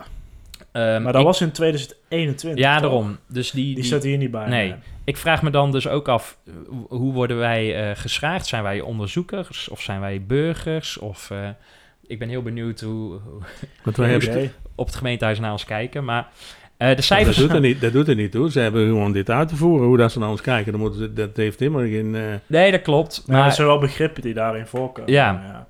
Ehm,
maar dat
ik-
was in 2021.
Ja,
toch?
daarom. Dus die,
Die
die-
staat hier niet bij.
Nee. Ik vraag me dan dus ook af, eh, hoe worden wij eh geschraagd? Zijn wij onderzoekers of zijn wij burgers? Of, eh, ik ben heel benieuwd hoe, (laughs) hoe
Want wij hebben,
op het gemeentehuis naar ons kijken. Maar eh, de
dat,
cijfers...
doet er niet, dat doet er niet (laughs) toe. Ze hebben gewoon dit uit te voeren. Hoe dat ze naar ons kijken, dan moeten ze, dat heeft helemaal geen... eh,
Nee, dat klopt.
Maar
Maar,
er zijn wel begrippen die daarin voorkomen.
Ja.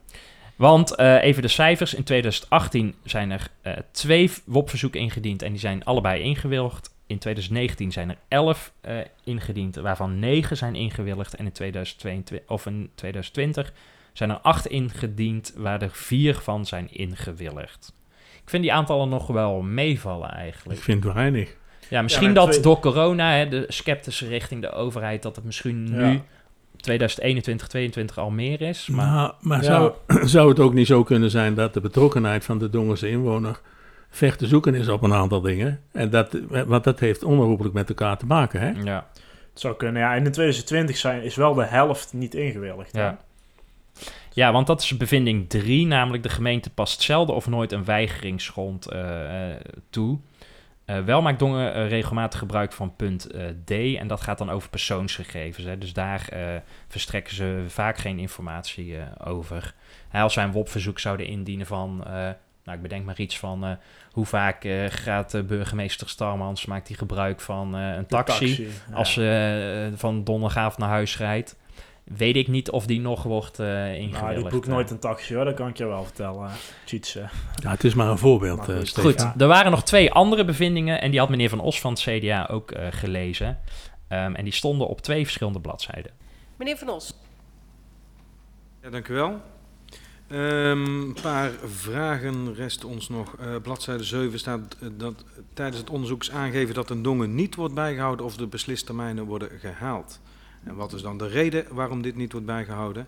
Want eh, even de cijfers. In 2018 zijn er eh, twee WOP-verzoeken ingediend en die zijn allebei ingewilligd. In 2019 zijn er 11 eh, ingediend, waarvan 9 zijn ingewilligd. En in 2022, of in 2020 zijn er 8 ingediend, waar er 4 van zijn ingewilligd. Ik vind die aantallen nog wel meevallen
ik
eigenlijk.
vind het weinig.
Ja, misschien dat
twee-
door corona, hè, de sceptische richting de overheid, dat het misschien nu 2021, 2022 al meer is. Maar
Maar, maar
Ja.
zou, (clears throat) zou het ook niet zo kunnen zijn dat de betrokkenheid van de Dongense inwoner ver te zoeken is op een aantal dingen? En dat, want dat heeft onherroepelijk met elkaar te maken, hè?
ja.
Het zou kunnen, ja. En in 2020 zijn, is wel de helft niet ingewilligd.
Ja. Ja, want dat is bevinding 3, namelijk de gemeente past zelden of nooit een weigeringsgrond eh, eh, toe. Eh, wel maakt Dongen eh, regelmatig gebruik van punt eh, D en dat gaat dan over persoonsgegevens. Hè. Dus daar verstrekken ze vaak geen informatie over. Hè, als wij een WOP-verzoek zouden indienen van, nou ik bedenk maar iets van, hoe vaak gaat burgemeester Starmans, maakt hij gebruik van een taxi,
ja.
als ze van donderdagavond naar huis rijdt. Weet ik niet of die nog wordt eh
Nou,
ingewilligd.
die boekt
eh.
nooit een taxi hoor, dat kan ik je wel vertellen. Cheatsen.
Ja, het is maar een voorbeeld,
Maar
eh,
goed.
Stefan.
Goed,
Ja.
er waren nog twee andere bevindingen en die had meneer Van Os van het CDA ook eh, gelezen. Ehm, en die stonden op twee verschillende bladzijden.
Meneer Van Os.
Ja, dank u wel. Ehm, Een paar vragen resten ons nog. Eh bladzijde 7 staat eh, dat tijdens het onderzoek is aangegeven dat een dongen niet wordt bijgehouden of de beslistermijnen worden gehaald. En wat is dan de reden waarom dit niet wordt bijgehouden?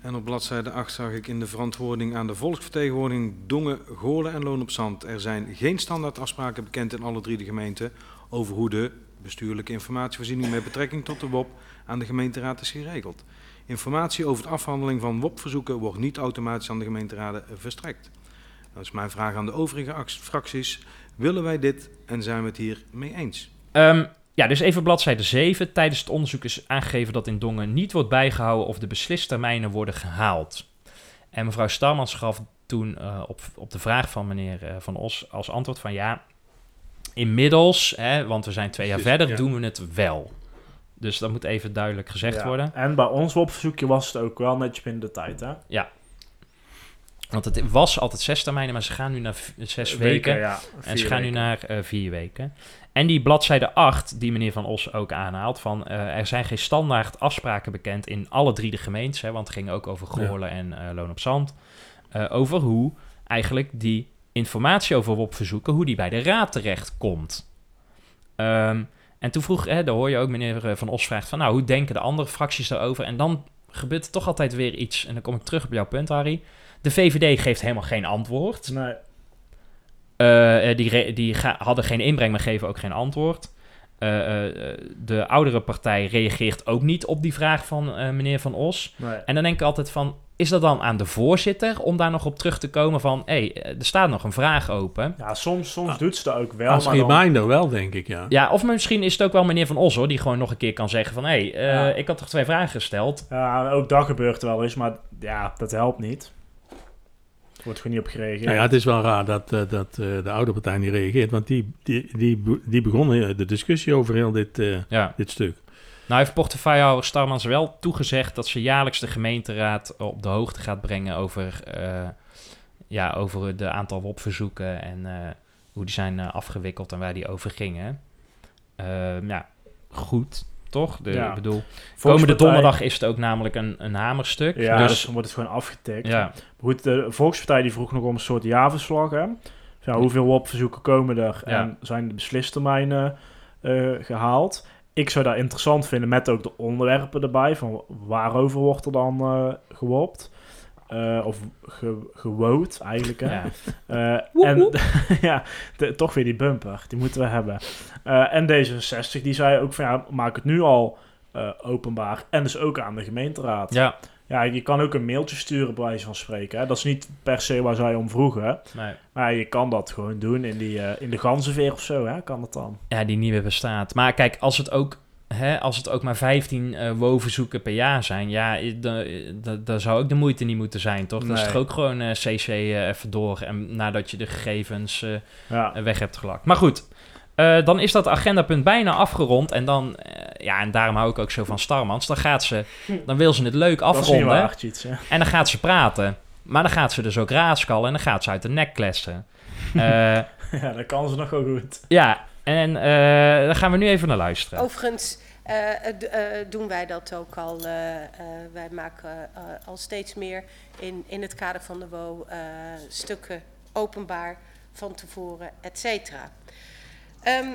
En op bladzijde 8 zag ik in de verantwoording aan de volksvertegenwoordiging Dongen, Goorlen en Loon op Zand. Er zijn geen standaardafspraken bekend in alle drie de gemeenten over hoe de bestuurlijke informatievoorziening met betrekking tot de WOP aan de gemeenteraad is geregeld. Informatie over de afhandeling van WOP-verzoeken wordt niet automatisch aan de gemeenteraden verstrekt. Dat is mijn vraag aan de overige fracties. Willen wij dit en zijn we het hier mee eens?
Ehm, ja, dus even bladzijde 7. Tijdens het onderzoek is aangegeven dat in Dongen niet wordt bijgehouden of de beslistermijnen worden gehaald. En mevrouw Starmans gaf toen eh, op, op de vraag van meneer eh, Van Os als antwoord van ja, inmiddels, hè, want we zijn twee jaar verder,
ja.
doen we het wel. Dus dat moet even duidelijk gezegd
Ja.
worden.
En bij ons opverzoekje was het ook wel netjes binnen de tijd, hè?
Want het was altijd zes termijnen, maar ze gaan nu naar zes weken.
ja.
En ze gaan nu naar eh, vier weken. En die bladzijde 8, die meneer Van Os ook aanhaalt, van eh, er zijn geen standaard afspraken bekend in alle drie de gemeentes, hè, want het ging ook over Goorlen en eh, Loon op Zand, over hoe eigenlijk die informatie over WOP-verzoeken, hoe die bij de raad terecht komt. Ehm, en toen vroeg, hè, daar hoor je ook meneer Van Os vraagt van, nou, hoe denken de andere fracties daarover? En dan gebeurt er toch altijd weer iets, en dan kom ik terug op jouw punt, Harry. De VVD geeft helemaal geen antwoord.
Nee,
Eh, eh, die die hadden geen inbreng, maar geven ook geen antwoord. Eh, eh, de oudere partij reageert ook niet op die vraag van eh, meneer Van Os.
nee.
En dan denk ik altijd van, is dat dan aan de voorzitter om daar nog op terug te komen van... hé, hey, er staat nog een vraag open.
Ja, soms, soms
Ah,
doet ze dat ook wel,
Als
maar dan-
reminder wel, denk ik, ja.
Ja, of misschien is het ook wel meneer Van Os hoor, die gewoon nog een keer kan zeggen van... hé, hey, eh,
Ja.
ik had toch twee vragen gesteld.
Ja, ook dat gebeurt wel eens, maar ja, dat helpt niet. Wordt gewoon niet op gereageerd.
Nou ja, het is wel raar dat, eh, dat eh, de oude partij niet reageert, want die, die, die, die begonnen eh, de discussie over heel dit, eh,
Ja.
dit stuk.
Nou heeft portefeuillehouder Starmans wel toegezegd dat ze jaarlijks de gemeenteraad op de hoogte gaat brengen over, eh, ja, over de aantal WOP-verzoeken en eh, hoe die zijn afgewikkeld en waar die over gingen. Eh, ja, goed, toch? De,
Ja.
Ik bedoel, komende donderdag is het ook namelijk een, een hamerstuk.
Ja,
dus
dus dan wordt het gewoon afgetikt.
ja,
Maar Goed, de Volkspartij die vroeg nog om een soort jaarverslag. Hè? Ja, hoeveel WOP-verzoeken komen er
Ja.
en zijn de beslistermijnen eh, gehaald? Ik zou dat interessant vinden met ook de onderwerpen erbij. Van waarover wordt er dan eh gewopt? Eh, of ge, gewoot eigenlijk. Hè?
ja.
Eh, en (laughs) ja, de- toch weer die bumper. Die moeten we hebben. Eh, en D66 die zei ook van ja, maak het nu al eh, openbaar. En dus ook aan de gemeenteraad.
ja,
Ja, je kan ook een mailtje sturen bij wijze van spreken. Hè? Dat is niet per se waar zij om vroegen.
nee.
Maar je kan dat gewoon doen in, die, eh, in de ganzenveer of zo. Hè? Kan dat dan?
ja, die niet meer bestaat. Maar kijk, als het ook, hè, als het ook maar 15 eh WO-verzoeken per jaar zijn, ja, daar zou ook de moeite niet moeten zijn, toch? Dan is toch ook gewoon eh, CC eh, even door en nadat je de gegevens eh,
Ja.
weg hebt gelakt. Maar goed, eh, dan is dat agendapunt bijna afgerond en dan, eh, ja, en daarom hou ik ook zo van Starmans, dan gaat ze, dan wil ze het leuk afronden en dan gaat ze praten. Maar dan gaat ze dus ook raadskallen en dan gaat ze uit de nek klessen. Eh, (laughs)
ja, dat kan ze nog wel goed.
ja, en eh daar gaan we nu even naar luisteren.
Overigens eh, eh, d- doen wij dat ook al. eh, eh, wij maken eh, al steeds meer in, in het kader van de WO eh, stukken openbaar van tevoren, et cetera. Ehm,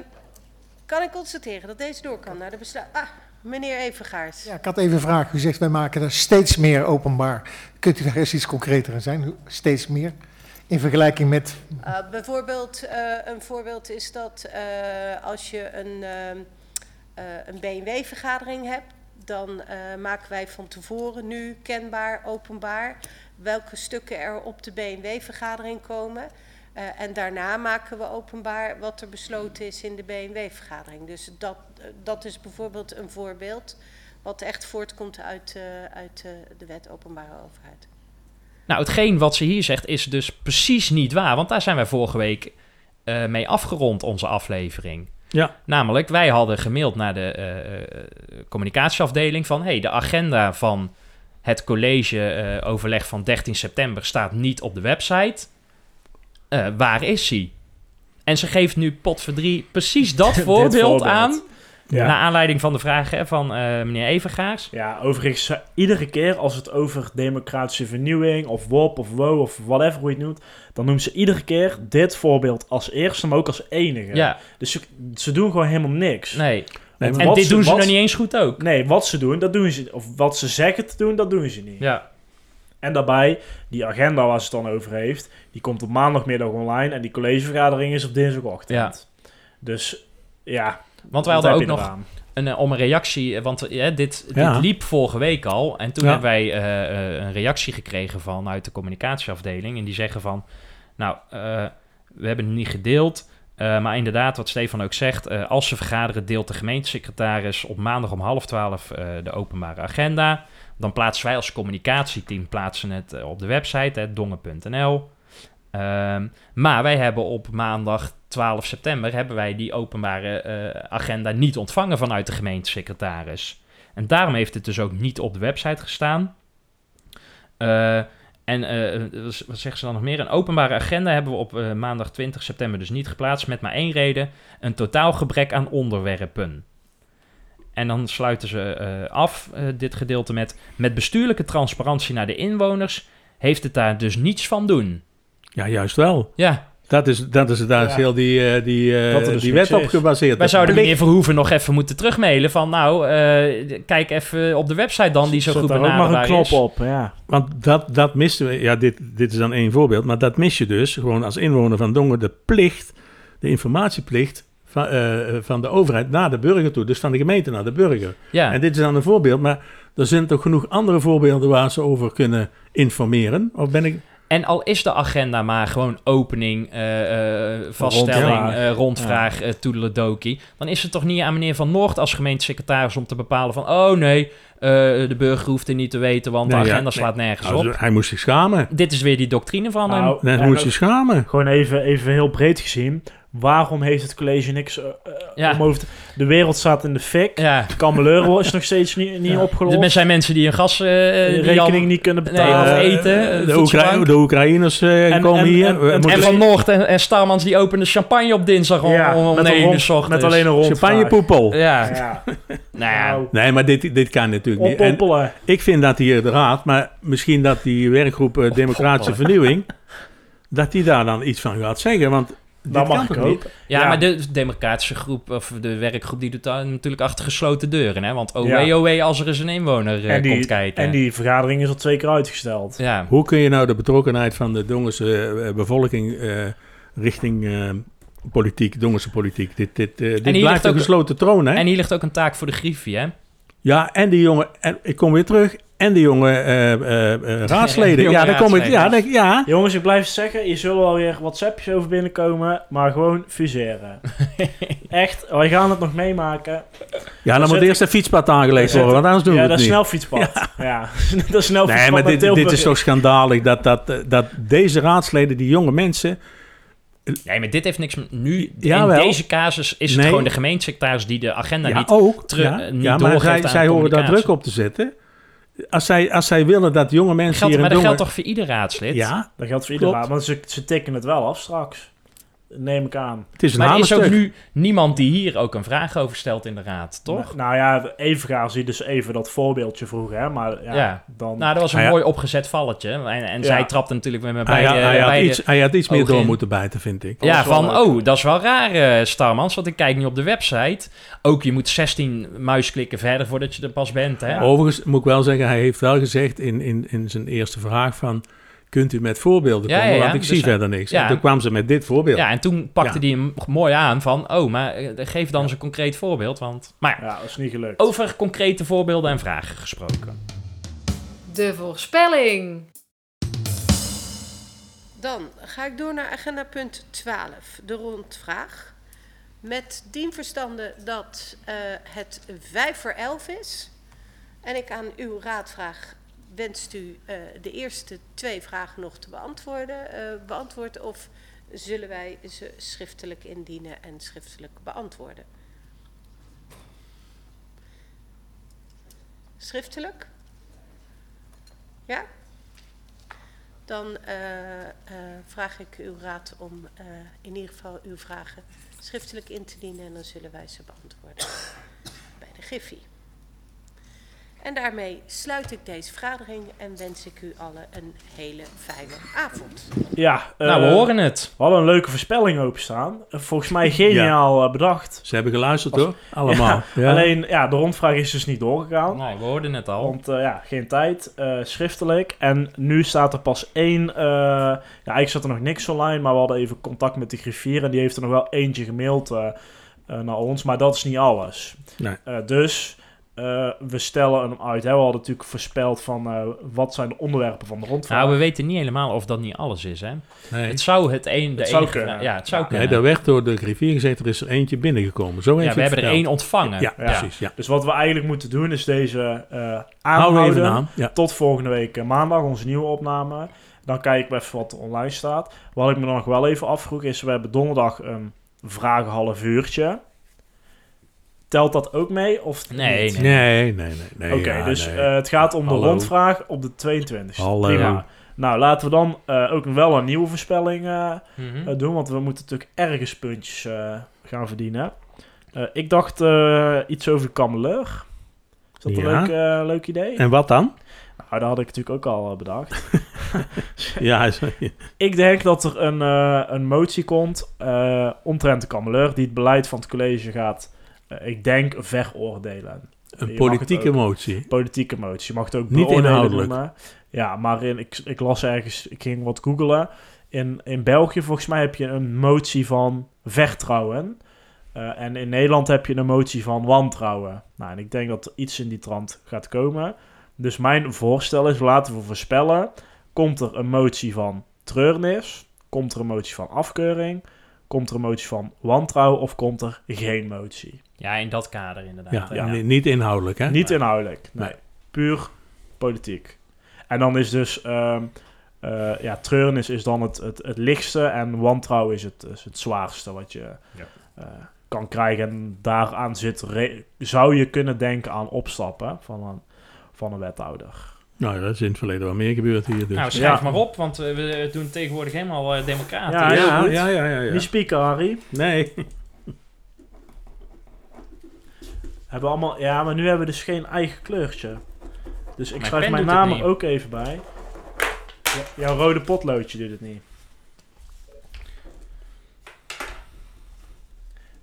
kan ik constateren dat deze door kan naar de besluit? Ah, meneer Evengaard.
Ja, ik had even een vraag. U zegt wij maken er steeds meer openbaar. Kunt u daar eens iets concreter in zijn? Hoe- Steeds meer? In vergelijking met...
Uh, bijvoorbeeld, uh, een voorbeeld is dat uh, als je een, uh, een BMW-vergadering hebt, dan maken wij van tevoren nu kenbaar, openbaar, welke stukken er op de BMW-vergadering komen. Eh, en daarna maken we openbaar wat er besloten is in de BNW-vergadering. Dus dat, eh, dat is bijvoorbeeld een voorbeeld wat echt voortkomt uit, eh, uit eh, de wet openbare overheid.
Nou, hetgeen wat ze hier zegt is dus precies niet waar. Want daar zijn wij vorige week eh, mee afgerond, onze aflevering.
Ja.
Namelijk, wij hadden gemaild naar de eh, eh, communicatieafdeling van... hey, de agenda van het college-overleg van 13 september staat niet op de website. Waar is hij? En ze geeft nu potverdrie precies dat (laughs) voorbeeld. aan...
Ja.
Naar aanleiding van de vraag hè, van eh, meneer Evengaars.
Ja, overigens, eh, iedere keer als het over democratische vernieuwing of WOP of WO of whatever hoe je het noemt, dan noemt ze iedere keer dit voorbeeld als eerste, maar ook als enige.
Ja,
Dus ze, ze doen gewoon helemaal niks.
nee. En dit doen ze
wat
nog niet eens goed ook.
Nee, wat ze doen, dat doen ze. Of wat ze zeggen te doen, dat doen ze niet.
Ja,
En daarbij, die agenda waar ze het dan over heeft, die komt op maandagmiddag online en die collegevergadering is op dinsdagochtend. Dus ja,
want wij hadden ook nog een, eh, om een reactie, want eh, dit, liep vorige week al. En toen
Ja.
hebben wij eh, een reactie gekregen vanuit de communicatieafdeling. En die zeggen van, nou, we hebben het niet gedeeld. maar inderdaad, wat Stefan ook zegt, als ze vergaderen, deelt de gemeentesecretaris op maandag om half twaalf de openbare agenda. Dan plaatsen wij als communicatieteam plaatsen het op de website, hè, dongen.nl. Ehm, maar wij hebben op maandag 12 september hebben wij die openbare eh, agenda niet ontvangen vanuit de gemeentesecretaris. En daarom heeft het dus ook niet op de website gestaan. Eh, en eh, wat zeggen ze dan nog meer? Een openbare agenda hebben we op maandag 20 september dus niet geplaatst. Met maar één reden: een totaal gebrek aan onderwerpen. En dan sluiten ze af, dit gedeelte met... Met bestuurlijke transparantie naar de inwoners heeft het daar dus niets van doen.
Ja, juist wel.
Ja,
Dat is, dat is, daar is
Ja.
heel die, eh, die, eh,
dus
die wet op
is.
gebaseerd.
wij zouden meneer Verhoeven nog even moeten terugmailen van... Nou, eh, kijk even op de website dan, die zo
Zet
goed
daar ook nog een
benaderbaar
knop
is.
op, ja.
Want dat, dat misten we. Ja, dit, dit is dan één voorbeeld. Maar dat mis je dus gewoon als inwoner van Dongen. De plicht, de informatieplicht van, eh, van de overheid naar de burger toe. Dus van de gemeente naar de burger.
Ja,
En dit is dan een voorbeeld. Maar er zijn toch genoeg andere voorbeelden waar ze over kunnen informeren? Of ben ik...
En al is de agenda maar gewoon opening, eh, eh, vaststelling,
Rondvraag.
eh, rondvraag, eh toedeledokie... dan is het toch niet aan meneer Van Noord als gemeentesecretaris om te bepalen van... oh nee, eh, de burger hoeft het niet te weten, want
Nee,
de
ja,
agenda
nee.
slaat nergens
Nou,
op.
hij moest zich schamen.
Dit is weer die doctrine van hem.
Nou,
Net
en
moest je schamen.
Gewoon even, even heel breed gezien. Waarom heeft het college niks
Ja.
om over te... De wereld staat in de fik.
Ja,
Kammeleur is nog steeds niet, niet
Ja.
opgelost.
er zijn mensen die een gas... eh,
niet kunnen
Nee,
betalen.
of eten,
de,
voedselbank.
Oekra- de Oekraïners
En-
komen
en-
hier.
en-
We
en-
moeten
En Van Noord en, en Starmans die openen champagne op dinsdag om,
Ja,
om
met, een
9 uur
rond-
s ochtends.
met alleen een rondvraag.
champagnepoepel.
Ja,
Ja, (laughs)
nou ja.
nou,
Nee, maar dit, dit kan natuurlijk niet. En ik vind dat hier de raad, maar misschien dat die werkgroep Democratische Vernieuwing, (laughs) dat die daar dan iets van gaat zeggen. Want
Dat mag ik ook.
Ja,
Ja.
maar de democratische groep, of de werkgroep, die doet dat natuurlijk achter gesloten deuren. Hè? Want oh
Ja.
oh als er eens een inwoner eh,
En die,
komt kijken.
en die vergadering is al twee keer uitgesteld.
Ja,
Hoe kun je nou de betrokkenheid van de Dongense eh, bevolking eh, richting eh, politiek, Dongense politiek, dit, dit, dit blijft een gesloten troon, hè?
en hier ligt ook een taak voor de griffie, hè?
Ja, en die jongen, en ik kom weer terug, en die jonge eh, eh, eh, (laughs) raadsleden.
jonge
ja, daar kom ik, ja,
raadsleden.
ja.
Jongens, ik blijf zeggen, je zullen wel weer WhatsAppjes over binnenkomen, maar gewoon fuseren. (laughs) Echt, wij gaan het nog meemaken.
ja, dan moet eerst een fietspad aangelegd worden, want anders doen
ja,
we
dat
het
is
niet.
snelfietspad. Ja, (laughs) dat is snelfietspad
Nee, maar dit, dit is toch schandalig dat, dat, dat deze raadsleden, die jonge mensen...
Nee, maar dit heeft niks met... Nu,
Jawel.
in deze casus is het
Nee.
gewoon de gemeentesecretaris die de agenda
ja,
niet...
ook.
terug-
ja,
niet
ja, maar
doorgeeft
zij,
aan
zij horen daar druk op te zetten. Als zij, als zij willen dat jonge mensen
Geldt,
hier
maar dat geldt toch voor ieder raadslid?
Ja,
Dat geldt voor iedereen,
Klopt.
want ze, ze tikken het wel af straks. Neem ik aan.
het is een
Maar er is ook nu niemand die hier ook een vraag over stelt in de raad, toch?
Nou, nou ja, even gaan ze dus even dat voorbeeldje vroegen, hè. Maar ja,
Ja.
dan...
Nou, dat was een
Ah, ja.
mooi opgezet valletje. En, en
Ja.
zij trapte natuurlijk weer met
Hij,
beide...
had- hij, had
beide-
iets, hij had iets meer door
in.
moeten bijten, vind ik.
Ja, van,
leuk.
oh, dat is wel raar, eh Starmans, want ik kijk nu op de website. Ook, je moet 16 muisklikken verder voordat je er pas bent, hè?
Overigens moet ik wel zeggen, hij heeft wel gezegd in, in, in zijn eerste vraag van... Kunt u met voorbeelden
Ja,
komen?
ja, ja.
Want ik
Dus
zie
hij-
verder niks.
ja.
En toen kwam ze met dit voorbeeld.
Ja, en toen pakte
Ja.
hij hem mooi aan van, oh, maar eh, geef dan eens een concreet voorbeeld, want... Maar ja,
Ja, dat is niet gelukt.
over concrete voorbeelden en vragen gesproken.
De voorspelling.
Dan ga ik door naar agenda punt 12, de rondvraag. Met dien verstande dat eh, het 5 voor 11 is. En ik aan uw raad vraag, wenst u eh, de eerste twee vragen nog te beantwoorden, eh, beantwoord of zullen wij ze schriftelijk indienen en schriftelijk beantwoorden? Schriftelijk? Ja? Dan eh, vraag ik uw raad om in ieder geval uw vragen schriftelijk in te dienen en dan zullen wij ze beantwoorden bij de Giffy. En daarmee sluit ik deze vergadering en wens ik u allen een hele fijne avond.
Ja,
nou, we
eh,
horen het.
We hadden een leuke voorspelling openstaan. Eh, Volgens mij geniaal eh, bedacht.
Ze hebben geluisterd hoor, allemaal. (laughs) Ja.
Alleen, ja, de rondvraag is dus niet doorgegaan.
Nee, we hoorden het al.
Want eh, ja, geen tijd, eh, schriftelijk. En nu staat er pas één... eh, ja, eigenlijk zat er nog niks online, maar we hadden even contact met de griffier. En die heeft er nog wel eentje gemaild naar ons. Maar dat is niet alles.
Nee.
Eh, dus eh, we stellen hem uit. Hè. We hadden natuurlijk voorspeld van eh, wat zijn de onderwerpen van de rondvraag.
Nou, we weten niet helemaal of dat niet alles is, hè?
Nee.
Het zou het een, de
Het zou
enige...
kunnen.
Ja, het zou
Ja.
kunnen.
Nee, daar werd door de griffier gezegd, er is er eentje binnengekomen. Zo heeft
ja, we hebben er één ontvangen.
Ja,
Ja.
precies. Ja.
Dus wat we eigenlijk moeten doen is deze eh
Hou
aanhouden
even aan. Ja.
tot volgende week maandag, onze nieuwe opname. Dan kijken we even wat er online staat. Wat ik me dan nog wel even afvroeg is, we hebben donderdag een vragen half uurtje. Telt dat ook mee? Of
Nee?
Nee, nee, nee. nee
Oké,
ja,
dus
nee.
eh, het gaat om
Hallo.
de rondvraag op de 22e.
Hallo.
Prima. Nou, laten we dan eh, ook wel een nieuwe voorspelling eh, doen, want we moeten natuurlijk ergens puntjes gaan verdienen. Eh, ik dacht eh, iets over de kameleur. Is dat een
Ja.
leuk, eh, leuk idee?
En wat dan?
Nou, dat had ik natuurlijk ook al bedacht. (laughs)
Ja, is-
ik denk dat er een, eh, een motie komt eh omtrent de kameleur die het beleid van het college gaat, eh, ik denk, veroordelen.
Een politieke
ook-
motie.
Politieke motie. Je mag het ook
Niet inhoudelijk.
noemen. Ja, maar in, ik, ik las ergens, ik ging wat googelen. In, in België volgens mij heb je een motie van vertrouwen. Eh, en in Nederland heb je een motie van wantrouwen. Nou, en ik denk dat er iets in die trant gaat komen. Dus mijn voorstel is, laten we voorspellen. Komt er een motie van treurnis? Komt er een motie van afkeuring? Komt er een motie van wantrouwen? Of komt er geen motie?
Ja, in dat kader inderdaad.
Ja, niet inhoudelijk, hè?
Niet inhoudelijk, nee.
Nee.
Puur politiek. En dan is dus, ehm eh, ja, treurnis is dan het, het, het lichtste en wantrouwen is het, is het zwaarste wat je
Ja.
eh, kan krijgen. En daaraan zit, zou je kunnen denken aan opstappen van een, van een wethouder.
Nou, dat is in het verleden wel meer gebeurd hier. Dus.
Nou, schrijf
Ja.
maar op, want eh, we doen tegenwoordig helemaal democratisch.
Ja,
ja, ja, ja, ja, ja.
Niet spieken, Harry.
Nee.
Hebben we allemaal, ja, maar nu hebben we dus geen eigen kleurtje. Dus ik
Mijn
schrijf mijn naam er ook even bij. Ja, jouw rode potloodje doet het niet.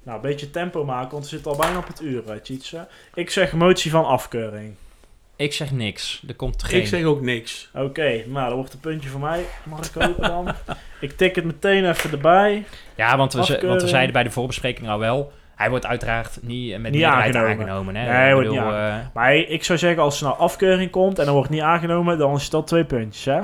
Nou, een beetje tempo maken, want we zitten al bijna op het uur, hè, Tjitse. Ik zeg motie van afkeuring.
Ik zeg niks. Er komt geen.
Ik zeg ook niks.
Oké, nou, dan wordt een puntje voor mij. Mag ik hopen dan? (laughs) ik tik het meteen even erbij.
Ja, want we, want we zeiden bij de voorbespreking al wel... Hij wordt uiteraard niet eh, met
Niet
meerderheid
aangenomen.
aangenomen. hè?
Nee, hij
Ik
wordt
bedoel,
niet
eh,
Maar ik zou zeggen, als er nou afkeuring komt en er wordt niet aangenomen, dan is dat twee puntjes, hè?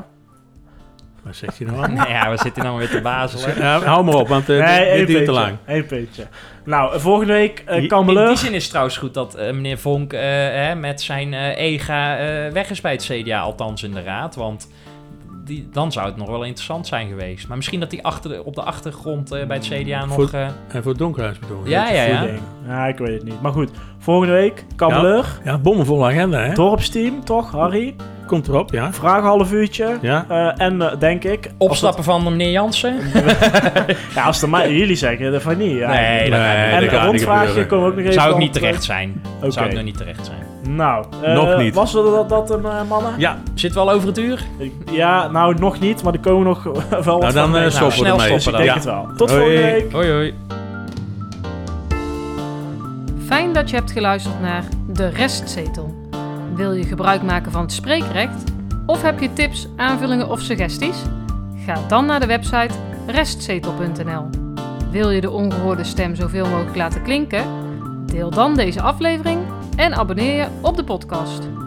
Wat zeg je nou? (laughs)
nee, ja, we zitten dan weer te bazelen.
Ja, hou maar op, want eh,
nee,
dit, duurt te lang.
Eén puntje. Nou, volgende week uh,
In die zin is het trouwens goed dat meneer Vonk eh, hè, met zijn EGA eh, weg is bij het CDA, althans in de raad. Want die, dan zou het nog wel interessant zijn geweest. Maar misschien dat hij achter op de achtergrond eh, bij het CDA nog...
Voor-
eh,
En voor het donkerhuis bedoel je?
ja, ja, ja.
Voeding. Ja, ik weet het niet. Maar goed, volgende week Kammeleur.
Ja, bommenvolle agenda, hè?
Dorpsteam, toch, Harry?
Komt erop, ja.
Vragen half uurtje.
Ja.
Eh, en denk ik...
Opstappen van meneer Jansen? (laughs)
ja, als de ma- jullie zeggen, dat van niet. Ja.
Nee, dat gaat niet.
en
niet
rondvraagje komen ook nog even
Zou ook niet terecht zijn. Zou ook nog niet terecht zijn.
Nou, eh,
Nog niet.
Was dat, dat een eh, mannen?
Ja,
Zitten we al over het uur?
Ja, nou nog niet, maar er komen nog (laughs) wel wat
nou
van
dan eh, stoppen we
snel
ermee.
Dus ik
stoppen
denk
dan.
het wel. Tot
Hoi.
volgende week.
Hoi hoi.
Fijn dat je hebt geluisterd naar De Restzetel. Wil je gebruik maken van het spreekrecht? Of heb je tips, aanvullingen of suggesties? Ga dan naar de website restzetel.nl. Wil je de ongehoorde stem zoveel mogelijk laten klinken? Deel dan deze aflevering en abonneer je op de podcast.